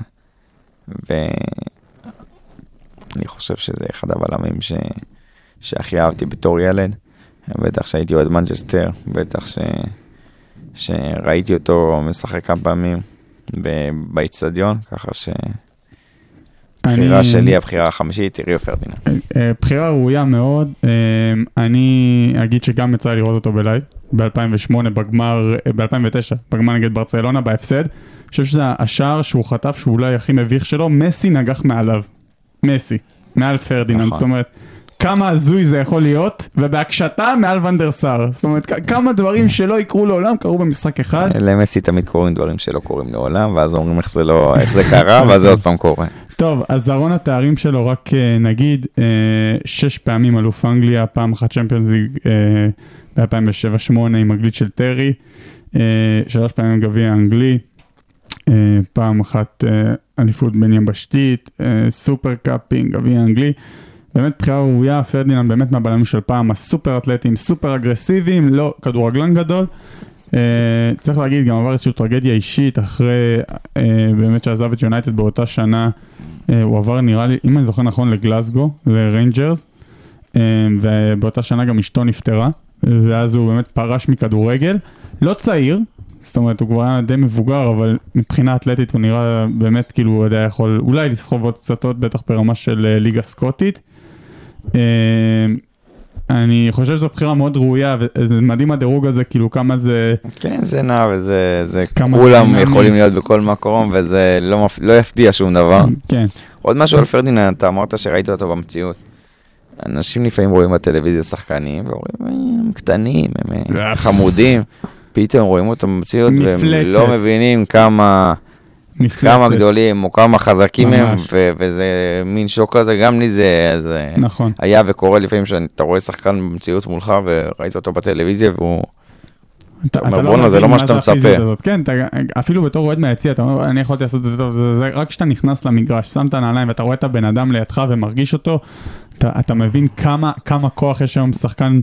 ואני חושב שזה אחד הבלמים ש... שהכי אהבתי בתור ילד. בטח שהייתי אוהד מנצ'סטר, בטח ש... שראיתי אותו משחק כמה פעמים באיצטדיון, ככה שבחירה אני- שלי, הבחירה החמישית, ריו פרדיננד. אה, בחירה ראויה מאוד. אה, אני אגיד שגם יצא לראות אותו ב live. ב-2008 בגמר, ב-2009, בגמר נגד ברצלונה בהפסד. אני חושב שזה השער שהוא חטף שהוא אולי הכי מביך שלו, מסי נגח מעליו. מסי, מעל פרדיננד, נכון. זאת אומרת, כמה הזוי זה יכול להיות, ובהקשתה מעל ואן דר סאר. זאת אומרת, כמה דברים שלא יקרו לעולם קרו במשחק אחד. למסי תמיד קורים דברים שלא קורים לעולם, ואז אומרים איך זה לא, איך זה קרה, ואז זה עוד פעם קורה. טוב, אז ארון התארים שלו, רק אה, נגיד, אה, שש פעמים אלוף אנגליה, פעם אחת צ'מפיונס ליג אה, ב-2007-2008 עם ה glitch של טרי, שלוש פעמים גביע אנגלי, פעם אחת אה, אליפות בין יבשתית, אה, סופר קאפ, גביע אנגלי. באמת בחירה ראויה, פרדיננד באמת מהבלמים של פעם, הסופר אתלטים, סופר אגרסיביים, לא כדורגלן גדול. אה, צריך להגיד, גם עבר איזושהי טרגדיה אישית אחרי אה, באמת שעזב את יונייטד באותה שנה. אה, הוא עבר נראה לי, אם אני זוכר נכון, לגלסגו, לריינג'רס, uh, ובאותה שנה גם אשתו נפטרה, ואז הוא באמת פרש מכדורגל. לא צעיר, זאת אומרת, הוא כבר היה די מבוגר, אבל מבחינה אתלטית הוא נראה באמת כאילו הוא היה יכול אולי לסחוב עוד קצת עוד, בטח ברמה של uh, ליגה סקוטית. Uh, אני חושב שזו בחירה מאוד ראויה, וזה מדהים הדירוג הזה, כאילו כמה זה... כן, זה נע וזה, זה, כולם דינמי. יכולים להיות בכל מקום, וזה לא, מפ- לא יפתיע שום דבר. כן, עוד משהו על פרדיננד, אתה אמרת שראית אותו במציאות. אנשים לפעמים רואים בטלוויזיה שחקנים, ואומרים, "אה, הם קטנים, הם אה, אה. חמודים. פתאום רואים אותם במציאות, והם. לא מבינים כמה, מפלצת. כמה גדולים, או כמה חזקים הם, ממש. ו- וזה מין שוק כזה, גם לי זה, זה נכון. היה וקורה לפעמים שאתה רואה שחקן במציאות מולך, וראית אותו בטלוויזיה, והוא... אתה אומר, אתה "בואנה, זה לא מה שאתה מצפה." הזאת. כן, אתה, אפילו בתור אוהד מהיציע, אתה אומר, אני יכולתי לעשות את זה טוב, זה, זה רק כשאתה נכנס למגרש, שם את הנעליים ואתה רואה את הבן אדם לידך ומרגיש אותו, אתה, אתה מבין כמה, כמה כוח יש היום שחקן,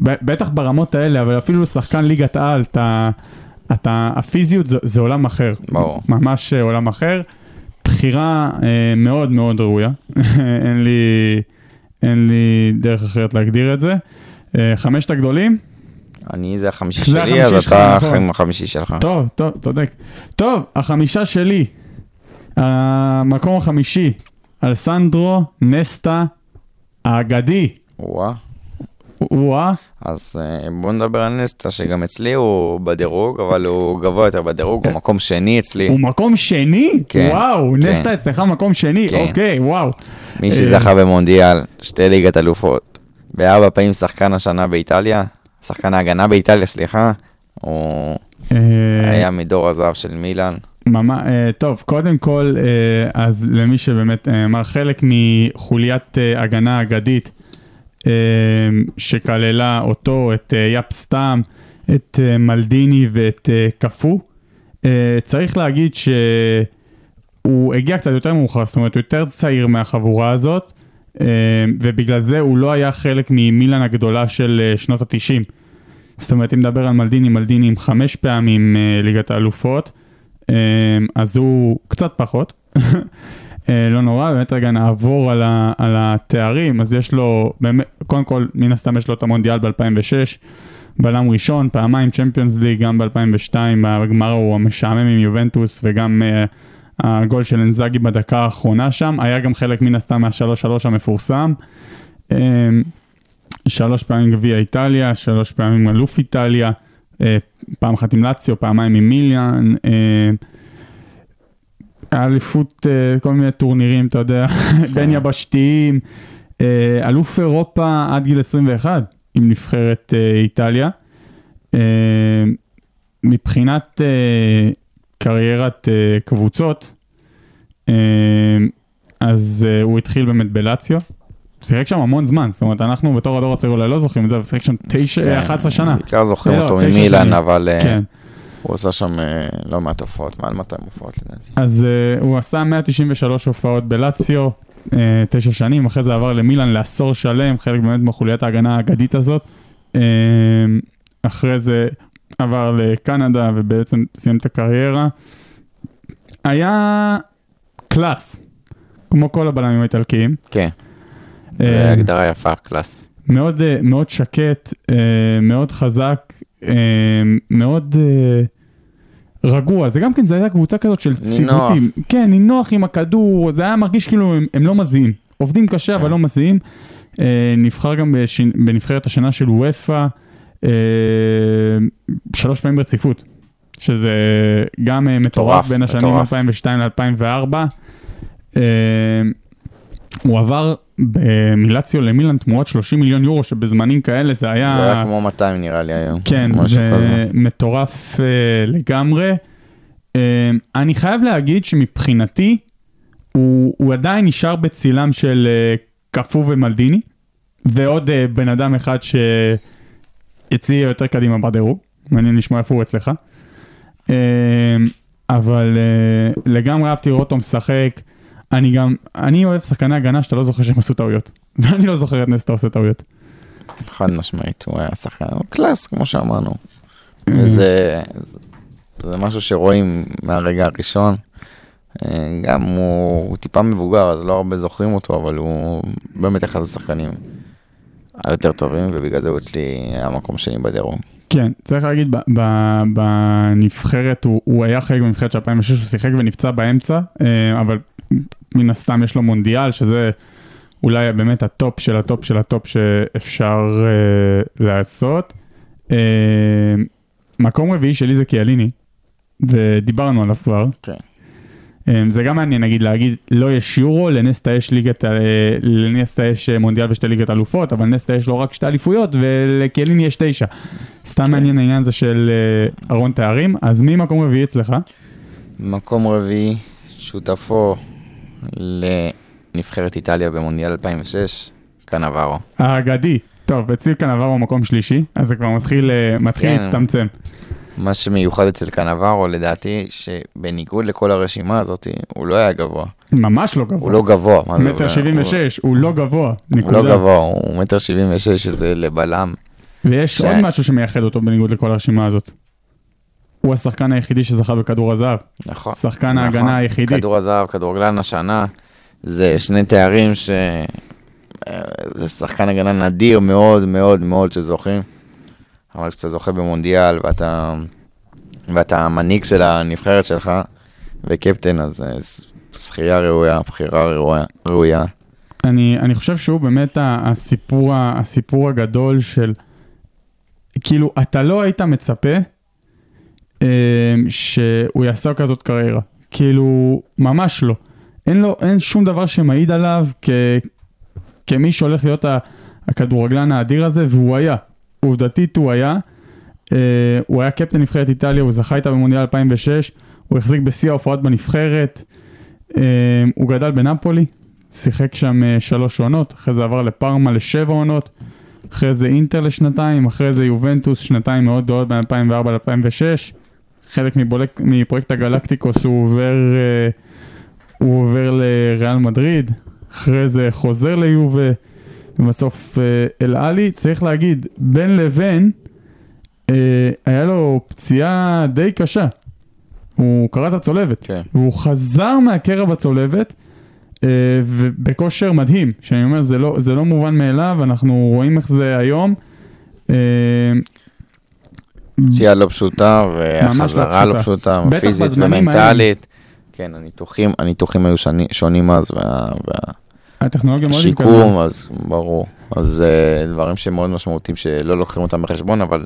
בטח ברמות האלה, אבל אפילו שחקן ליגת על, אתה, אתה, הפיזיות זה, זה עולם אחר. ברור. ממש אה, עולם אחר. בחירה אה, מאוד מאוד ראויה, אין לי, אין לי דרך אחרת להגדיר את זה. אה, חמשת הגדולים, אני, זה החמישי זה שלי, החמישי אז אתה נכון. עם החמישי שלך. טוב, טוב, צודק. טוב, החמישה שלי. המקום החמישי, אלסנדרו נסטה האגדי. וואה. וואה, אז אה, בוא נדבר על נסטה, שגם אצלי הוא בדירוג, אבל הוא גבוה יותר בדירוג, הוא מקום שני אצלי. הוא מקום שני? כן, וואו, כן. נסטה אצלך מקום שני, כן. אוקיי, וואו. מי אה, שזכה במונדיאל, שתי ליגת אלופות, בארבע פעמים שחקן השנה באיטליה, שחקן ההגנה באיטליה, סליחה, הוא אה, היה מדור הזהב של מילאן. ממש, טוב, קודם כל, אז למי שבאמת אמר, חלק מחוליית הגנה אגדית, שכללה אותו, את אה, יאפ סטאם, את אה, מלדיני ואת אה, קפו, צריך להגיד שהוא הגיע קצת יותר מאוחר, זאת אומרת, הוא יותר צעיר מהחבורה הזאת, אה, ובגלל זה הוא לא היה חלק ממילאן הגדולה של שנות ה-90. זאת אומרת, אם נדבר על מלדיני, מלדיני עם חמש פעמים ליגת האלופות, אה, אז הוא קצת פחות. אה, לא נורא, באמת רגע נעבור על, ה, על התארים, אז יש לו, באמת, קודם כל, מן הסתם יש לו את המונדיאל ב-2006, בלם ראשון, פעמיים צ'מפיונס ליג, גם ב-2002, בגמר הוא המשעמם עם יובנטוס, וגם אה, הגול של אנזאגי בדקה האחרונה שם, היה גם חלק מן הסתם מה-3-3 המפורסם. אה, שלוש פעמים גביע איטליה, שלוש פעמים אלוף איטליה, אה, פעם אחת עם לאציו, פעמיים עם מיליאן, אה, אליפות, אה, כל מיני טורנירים, אתה יודע, בין יבשתיים, אה, אלוף אירופה עד גיל 21 עם נבחרת אה, איטליה. מבחינת קריירת קבוצות, אז הוא התחיל באמת בלאציו. שיחק שם המון זמן, זאת אומרת, אנחנו בתור הדור הצעיר אולי לא זוכרים את זה, אבל שיחק שם תשע, כן, 11 שנה. בעיקר זוכרים לא, אותו שנים. אבל כן. הוא עשה שם אה, לא מעט הופעות, מעל 200 הופעות לדעתי. אז uh, הוא עשה 193 הופעות בלאציו, uh, תשע שנים, אחרי זה עבר למילאן לעשור שלם, חלק באמת מחוליית ההגנה האגדית הזאת. אחרי זה עבר לקנדה ובעצם סיים את הקריירה. היה class, כמו כל הבלמים האיטלקיים. כן, אה, הגדרה יפה, class. מאוד, אה, מאוד שקט, אה, מאוד חזק, אה, מאוד אה, רגוע. זה גם כן, זה הייתה קבוצה כזאת של. ציוותים. כן, נינוח עם הכדור, זה היה מרגיש כאילו הם, הם לא מזיעים. עובדים קשה, אבל כן. לא מזיעים. אה, נבחר גם בש... בנבחרת השנה של וופא. אה, שלוש פעמים רציפות, שזה גם מטורף בין השנים מטורף. 2002 ל-2004. הוא עבר במילציו למילן תמורת 30 מיליון יורו, שבזמנים כאלה זה היה... זה היה כמו 200 נראה לי היום. כן, זה כזה. מטורף uh, לגמרי. Uh, אני חייב להגיד שמבחינתי, הוא, הוא עדיין נשאר בצילם של uh, קפוא ומלדיני, ועוד uh, בן אדם אחד שאצלי יותר קדימה בדירוג, מעניין לשמוע איפה הוא אצלך. Uh, אבל uh, לגמרי אהבתי לראות אותו משחק. אני גם, אני אוהב שחקני הגנה שאתה לא זוכר שהם עשו טעויות. ואני לא זוכר את נסטה עושה טעויות. חד משמעית, הוא היה שחקן קלאס, כמו שאמרנו. Mm-hmm. וזה זה משהו שרואים מהרגע הראשון. אה, גם הוא, הוא טיפה מבוגר, אז לא הרבה זוכרים אותו, אבל הוא באמת אחד השחקנים היותר טובים, ובגלל זה הוא אצלי היה מקום שני בדירוג. כן, צריך להגיד, בנבחרת, הוא, הוא היה חלק בנבחרת של 2006, הוא שיחק ונפצע באמצע, אה, אבל מן הסתם יש לו מונדיאל, שזה אולי באמת ה top של ה top של ה top שאפשר אה, לעשות. אה, מקום רביעי שלי זה קיאליני, ודיברנו עליו כבר. כן. אה, זה גם מעניין, נגיד, להגיד, לא יש יורו, לנסטה יש ליגת, אה, לנסטה יש מונדיאל ושתי ליגת אלופות, אבל נסטה יש לו רק שתי אליפויות, ולקיאליני יש תשע. סתם כן. מעניין העניין הזה של אה, ארון תארים, אז מי מקום רביעי אצלך? מקום רביעי, שותפו לנבחרת איטליה במונדיאל 2006, קנברו. האגדי. טוב, אצלי כאן עבר במקום שלישי, אז זה כבר מתחיל, אה, מתחיל כן. להצטמצם. מה שמיוחד אצל קנברו, לדעתי, שבניגוד לכל הרשימה הזאת, הוא לא היה גבוה. ממש לא גבוה. הוא לא גבוה. מטר הוא- שבעים ושש, הוא לא גבוה, הוא. לא גבוה, הוא מטר שבעים ושש, שזה לבלם. ויש. עוד משהו שמייחד אותו בניגוד לכל הרשימה הזאת. הוא השחקן היחידי שזכה בכדור הזהב. נכון. שחקן נכון. ההגנה היחידי. כדור הזהב, כדורגלן השנה, זה שני תארים ש... אה, זה שחקן הגנה נדיר מאוד מאוד מאוד שזוכים. אבל כשאתה זוכה במונדיאל ואתה, ואתה המנהיג של הנבחרת שלך וקפטן, אז אה, זכייה ראויה, בחירה ראויה. ראויה. אני, אני חושב שהוא באמת הסיפור, הסיפור הגדול של, כאילו, אתה לא היית מצפה שהוא יעשה כזאת קריירה. כאילו, ממש לא. אין לו, אין שום דבר שמעיד עליו כ, כמי שהולך להיות הכדורגלן האדיר הזה, והוא היה. עובדתית הוא היה. אה, הוא היה קפטן נבחרת איטליה, הוא זכה איתה במונדיאל 2006, הוא החזיק בשיא ההופעות בנבחרת, אה, הוא גדל בנפולי, שיחק שם אה, שלוש עונות, אחרי זה עבר לפארמה לשבע עונות, אחרי זה אינטר לשנתיים, אחרי זה יובנטוס, שנתיים מאוד גדולות בין 2004 ל-2006. חלק מבולק, מפרויקט הגלקטיקוס הוא עובר, אה, הוא עובר לריאל מדריד, אחרי זה חוזר ליובה, ובסוף אה, אל עלי. צריך להגיד, בין לבין, אה, היה לו פציעה די קשה. הוא קרע את הצולבת. כן. והוא חזר מהקרע בצולבת, ובכושר מדהים, שאני אומר, זה לא, זה לא מובן מאליו, אנחנו רואים איך זה היום. פציעה לא פשוטה, לא והחזרה לא פשוטה. פיזית ומנטלית. כן, הניתוחים, הניתוחים היו שני, שונים אז, וה, הטכנולוגיה מאוד והשיקום, אז ברור. אז אה, דברים שמאוד משמעותיים שלא לוקחים אותם בחשבון, אבל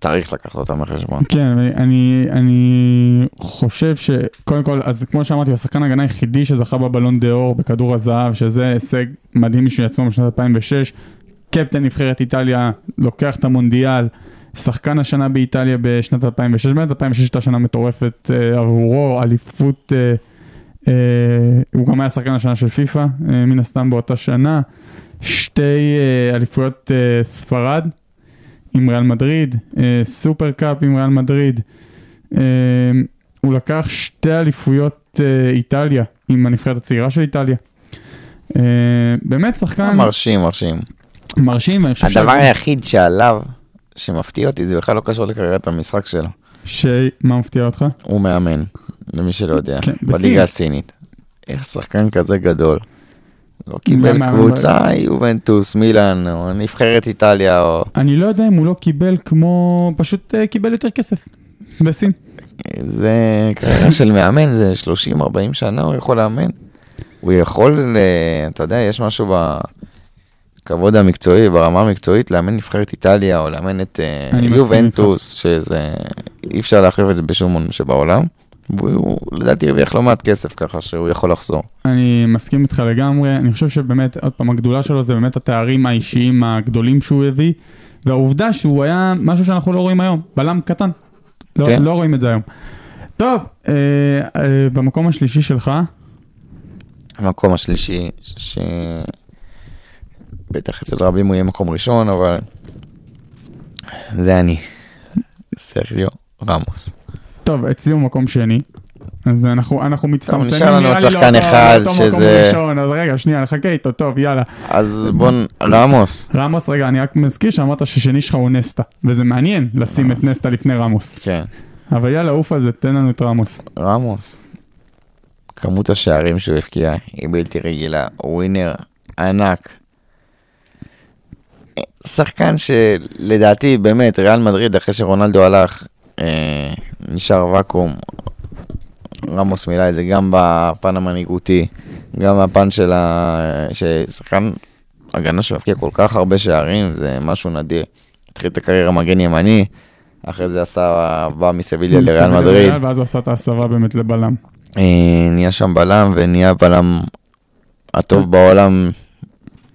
צריך לקחת אותם בחשבון. כן, אני, אני חושב שקודם כל, אז כמו שאמרתי, הוא השחקן ההגנה היחידי שזכה בבלון דה אור בכדור הזהב, שזה הישג מדהים בשביל עצמו בשנת 2006. קפטן נבחרת איטליה, לוקח את המונדיאל, שחקן השנה באיטליה בשנת 2006, באמת 2006 הייתה שנה מטורפת אה, עבורו, אליפות, אה, אה, הוא גם היה שחקן השנה של פיפא, מן הסתם באותה שנה, שתי אליפויות ספרד, עם ריאל מדריד, סופר קאפ עם ריאל מדריד. הוא לקח שתי אליפויות איטליה עם הנבחרת הצעירה של איטליה. באמת שחקן מרשים, מרשים. מרשים, ואני חושב הדבר היחיד שעליו, שמפתיע אותי, זה בכלל לא קשור לקריירת המשחק שלו. שמה מפתיע אותך? הוא מאמן, למי שלא יודע, כן. בליגה הסינית. איך שחקן כזה גדול. לא קיבל קבוצה, יובנטוס, מילאן, או נבחרת איטליה, או... אני לא יודע אם הוא לא קיבל כמו, פשוט אה, קיבל יותר כסף בסין. זה קריירה של מאמן, זה 30-40 שנה הוא יכול לאמן. הוא יכול, ל- אתה יודע, יש משהו ב... הכבוד המקצועי, ברמה המקצועית, לאמן נבחרת איטליה או לאמן את אה, יובנטוס, שזה, אי אפשר להחליף את זה בשום מון שבעולם. והוא לדעתי הרוויח לא מעט כסף ככה שהוא יכול לחזור. אני מסכים איתך לגמרי, אני חושב שבאמת, עוד פעם, הגדולה שלו זה באמת התארים האישיים הגדולים שהוא הביא, והעובדה שהוא היה משהו שאנחנו לא רואים היום, בלם קטן. לא, כן. לא רואים את זה היום. טוב, אה, אה, במקום השלישי שלך, המקום השלישי, ש... בטח אצל רבים הוא יהיה מקום ראשון, אבל זה אני, סרגיו רמוס. טוב, אצלי הוא מקום שני. אז אנחנו, אנחנו מצטמצמים, נשאר לנו עוד לי שחקן לאותו- אחד, שזה- ראשון, אז רגע, שנייה, נחכה איתו, טוב, יאללה. אז בוא, רמוס, רמוס, רגע, אני רק מזכיר שאמרת ששני שלך הוא נסטה, וזה מעניין לשים את נסטה לפני רמוס. כן, אבל יאללה, עוף על זה, תן לנו את רמוס. רמוס. כמות השערים שהוא הבקיע היא בלתי רגילה, ווינר ענק. שחקן שלדעתי, באמת, ריאל מדריד, אחרי שרונלדו הלך, אה, נשאר ואקום. רמוס מילא את זה גם בפן המנהיגותי, גם בפן של ה... ששחקן הגנה שמבקיע כל כך הרבה שערים, זה משהו נדיר. התחיל את הקריירה מגן ימני, אחרי זה עשה, בא מסביליה לריאל מדריד. ואז הוא עשה את ההסבה באמת לבלם. אה, נהיה שם בלם ונהיה בלם הטוב בעולם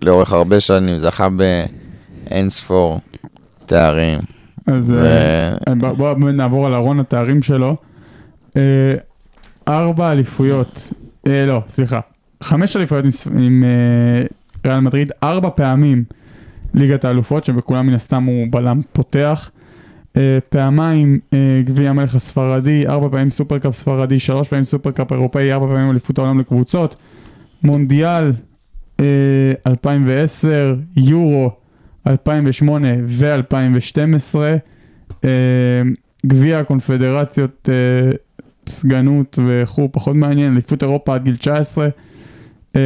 לאורך הרבה שנים, זכה באין ספור תארים. אז ו- אה, בוא בוא נעבור על ארון התארים שלו. אה, ארבע אליפויות, אה, לא, סליחה, חמש אליפויות עם- עם אה, ריאל מדריד, ארבע פעמים ליגת האלופות, שבכולם מן הסתם הוא בלם פותח. אה, פעמיים אה, גביע המלך הספרדי, ארבע פעמים סופרקאפ ספרדי, שלוש פעמים סופרקאפ אירופאי, ארבע פעמים אליפות העולם לקבוצות, מונדיאל אה, 2010, יורו 2008 ו-2012, אה, גביע הקונפדרציות, אה, סגנות וכו', פחות מעניין, אליפות אירופה עד גיל 19. אה,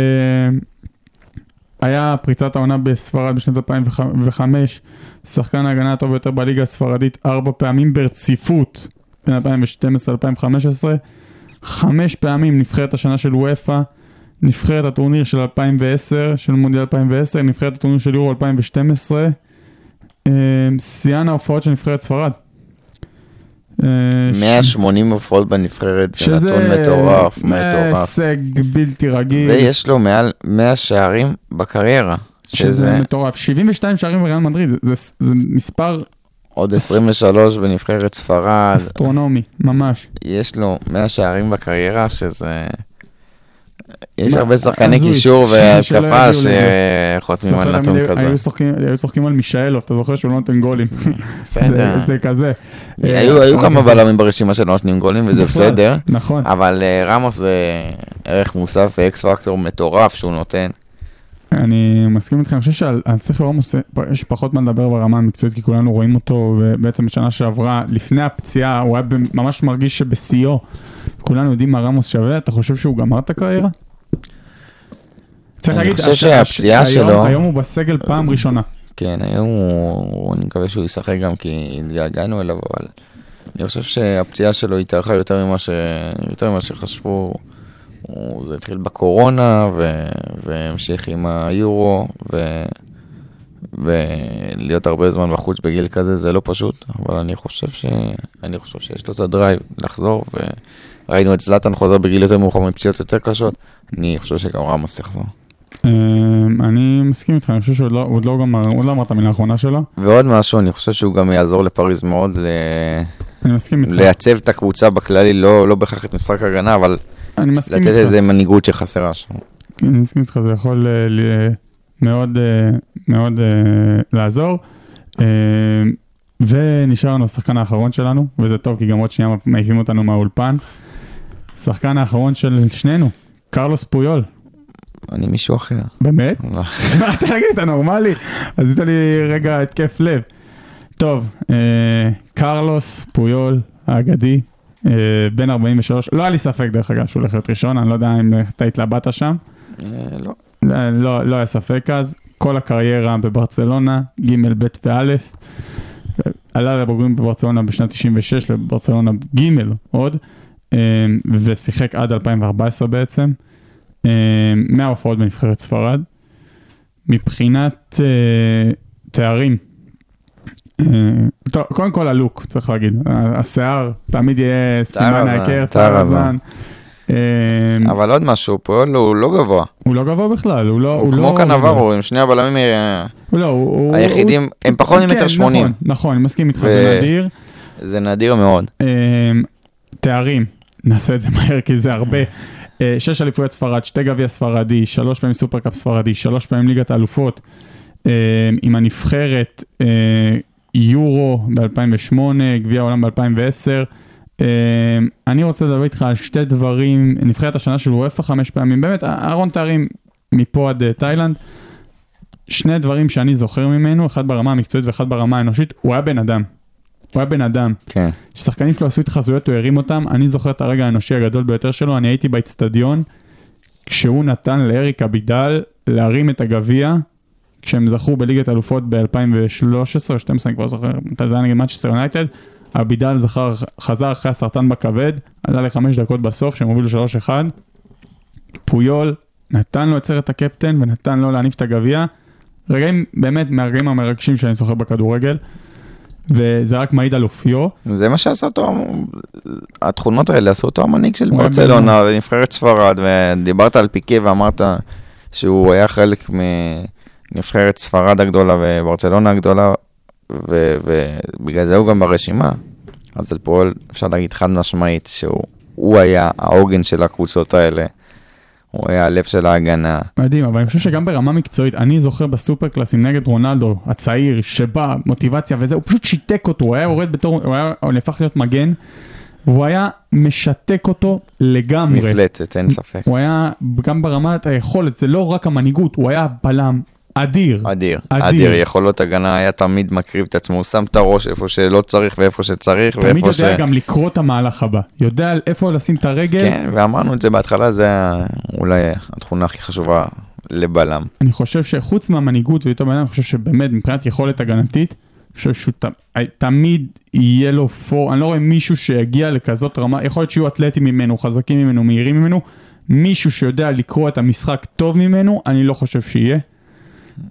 היה פריצת העונה בספרד בשנת 2005, שחקן ההגנה הטוב ביותר בליגה הספרדית ארבע פעמים ברציפות בין 2012 ל-2015, חמש פעמים נבחרת השנה של וופא, נבחרת הטורניר של 2010, של מונדיאל 2010, נבחרת הטורניר של יורו 2012, אה, שיאן ההופעות של נבחרת ספרד. אה, ש- 180 הופעות בנבחרת, זה שזה נתון מטורף, מטורף. הישג בלתי רגיל. ויש לו מעל 100 שערים בקריירה, שזה שזה מטורף. 72 שערים בריאל מדריד, זה, זה, זה מספר עוד 23 בנבחרת ספרד. אסטרונומי, ממש. יש לו 100 שערים בקריירה, שזה... יש הרבה שחקני. קישור והתקפה. שחותמים על נתון כזה. היו צוחקים- צוחקים על מישאלוב, אתה זוכר שהוא לא נותן גולים. בסדר. זה- זה כזה. היו אה, היו כמה בלמים ברשימה שלא נותנים גולים וזה בכלל, בסדר, נכון. אבל אה, רמוס זה ערך מוסף ואקס פקטור מטורף שהוא נותן. אני מסכים איתך, אני חושב שעל על ספר עמוס יש פחות מה לדבר ברמה המקצועית, כי כולנו רואים אותו, ובעצם בשנה שעברה, לפני הפציעה, הוא היה ממש מרגיש שבשיאו, כולנו יודעים מה רמוס שווה, אתה חושב שהוא גמר את הקריירה? צריך אני להגיד, חושב הש- שהפציעה שלו- היום הוא בסגל פעם ראשונה. כן, היום הוא, אני מקווה שהוא ישחק גם כי התגעגענו אליו, אבל אני חושב שהפציעה שלו התארכה. יותר ממה שחשבו. הוא... זה התחיל בקורונה ו... והמשיך עם היורו, ו... ולהיות הרבה זמן בחוץ בגיל כזה זה לא פשוט, אבל אני חושב, ש... אני חושב שיש לו את הדרייב לחזור, וראינו את זלאטן חוזר בגיל יותר מאוחר מפציעות יותר קשות, אני חושב שגם רמוס יחזור. אמ, אני מסכים איתך, אני חושב שהוא עוד לא- עוד לא גמר, הוא לא אמר את המילה האחרונה שלו. ועוד משהו, אני חושב שהוא גם יעזור לפריז מאוד ל... אני מסכים איתך. לייצב את הקבוצה בכללי, לא, לא בהכרח את משחק הגנה, אבל אני מסכים לתת איתך. איזה מנהיגות שחסרה שם. אני מסכים איתך, זה יכול אה, ל- מאוד אה, מאוד אה, לעזור. ונשאר לנו השחקן האחרון שלנו, וזה טוב כי גם עוד שנייה מעיפים אותנו מהאולפן. השחקן האחרון של שנינו, קרלוס פויול. אני מישהו אחר. באמת? לא. מה אתה תגיד, אתה נורמלי? עשית לי רגע התקף לב. טוב, קרלוס פויול האגדי, בן 43, לא היה לי ספק דרך אגב שהוא הולך להיות ראשון, אני לא יודע אם אתה התלבטת שם. אה, לא. לא, לא, היה ספק אז, כל הקריירה בברצלונה, ג', ב' וא', עלה לבוגרים בברצלונה בשנת 96 לברצלונה ג' עוד, אה, ושיחק עד 2014 בעצם, אה, 100 הופעות בנבחרת ספרד, מבחינת אה, תארים, אה, טוב, קודם כל הלוק, צריך להגיד. השיער תמיד יהיה סימן ההיכר, תואר הזן. אה, אבל עוד משהו, פועל הוא לא גבוה. הוא לא גבוה בכלל, הוא לא... הוא לא כמו קנברו, עם שני הבלמים אה, לא, היחידים, הם פחות ממטר כן, שמונים. נכון, נכון, אני מסכים איתך, זה נדיר. זה נדיר מאוד. אה, תארים, נעשה את זה מהר כי זה הרבה. אה, שש אליפויות ספרד, שתי גביע ספרדי, שלוש פעמים סופרקאפ ספרדי, שלוש פעמים ליגת האלופות, אה, עם הנבחרת, אה, יורו ב-2008, גביע העולם ב-2010. אה, אני רוצה לדבר איתך על שתי דברים, נבחרת השנה של וופא חמש פעמים, באמת, אהרון תארים מפה עד אה, תאילנד. שני דברים שאני זוכר ממנו, אחד ברמה המקצועית ואחד ברמה האנושית, הוא היה בן אדם. הוא היה בן אדם. כן. כששחקנים שלו עשו התחזויות, הוא הרים אותם. אני זוכר את הרגע האנושי הגדול ביותר שלו, אני הייתי באצטדיון, כשהוא נתן לאריק אבידל להרים את הגביע, כשהם זכו בליגת אלופות ב-2013 או 2012, אני כבר זוכר, מתי זה היה נגד מצ'סטר יונייטד. אבידל זכר, חזר אחרי הסרטן בכבד, עלה לחמש דקות בסוף, שהם הובילו 3-1. פויול נתן לו את סרט הקפטן ונתן לו להניף את הגביע. רגעים, באמת, מהרגעים המרגשים שאני זוכר בכדורגל. וזה רק מעיד על אופיו. זה מה שעשה אותו, התכונות האלה עשו אותו המנהיג של ברצלונה, נבחרת ספרד, ודיברת על פיקה ואמרת שהוא היה חלק מנבחרת ספרד הגדולה וברצלונה הגדולה, ובגלל זה הוא גם ברשימה. אז על פועל אפשר להגיד חד משמעית שהוא הוא היה העוגן של הקבוצות האלה, הוא היה הלב של ההגנה. מדהים, אבל אני חושב שגם ברמה מקצועית, אני זוכר בסופר קלאסים נגד רונלדו, הצעיר, שבא, מוטיבציה וזה, הוא פשוט שיתק אותו, הוא היה יורד בתור, הוא היה הוא נהפך להיות מגן, והוא היה משתק אותו לגמרי. מפלצת, אין ספק. הוא היה, גם ברמת היכולת, זה לא רק המנהיגות, הוא היה בלם אדיר. אדיר, אדיר. יכולות הגנה, היה תמיד מקריב את עצמו, הוא שם את הראש איפה שלא צריך ואיפה שצריך, תמיד ואיפה ש... יודע גם לקרוא את המהלך הבא, יודע איפה לשים את הרגל. כן, ואמרנו את זה בהתחלה, זה אולי התכונה הכי חשובה לבלם. אני חושב שחוץ מהמנהיגות ואיתו בן אני חושב שבאמת מבחינת יכולת הגנתית, אני חושב שהוא ת- תמיד יהיה לו פור, אני לא רואה מישהו שיגיע לכזאת רמה, יכול להיות שיהיו אתלטים ממנו, חזקים ממנו, מהירים ממנו, מישהו שיודע לקרוא את המשחק טוב ממנו, אני לא חושב שיהיה.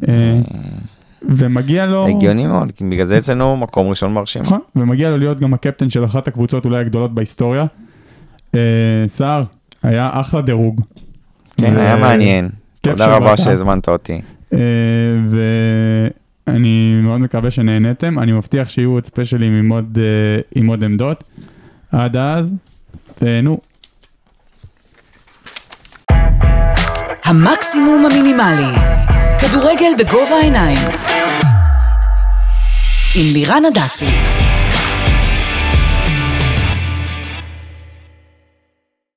אה, ומגיע לו... הגיוני מאוד, כי בגלל זה אצלנו מקום ראשון מרשים. נכון, ומגיע לו להיות גם הקפטן של אחת הקבוצות אולי הגדולות בהיסטוריה. אה, סער, היה אחלה דירוג. כן, היה מעניין. תודה רבה. שהזמנת אותי. אה, ואני מאוד מקווה שנהניתם, אני מבטיח שיהיו עוד ספיישלים עם עוד עמדות. עד אז, תהנו. המקסימום המינימלי. כדורגל בגובה העיניים. עם לירן הדסי.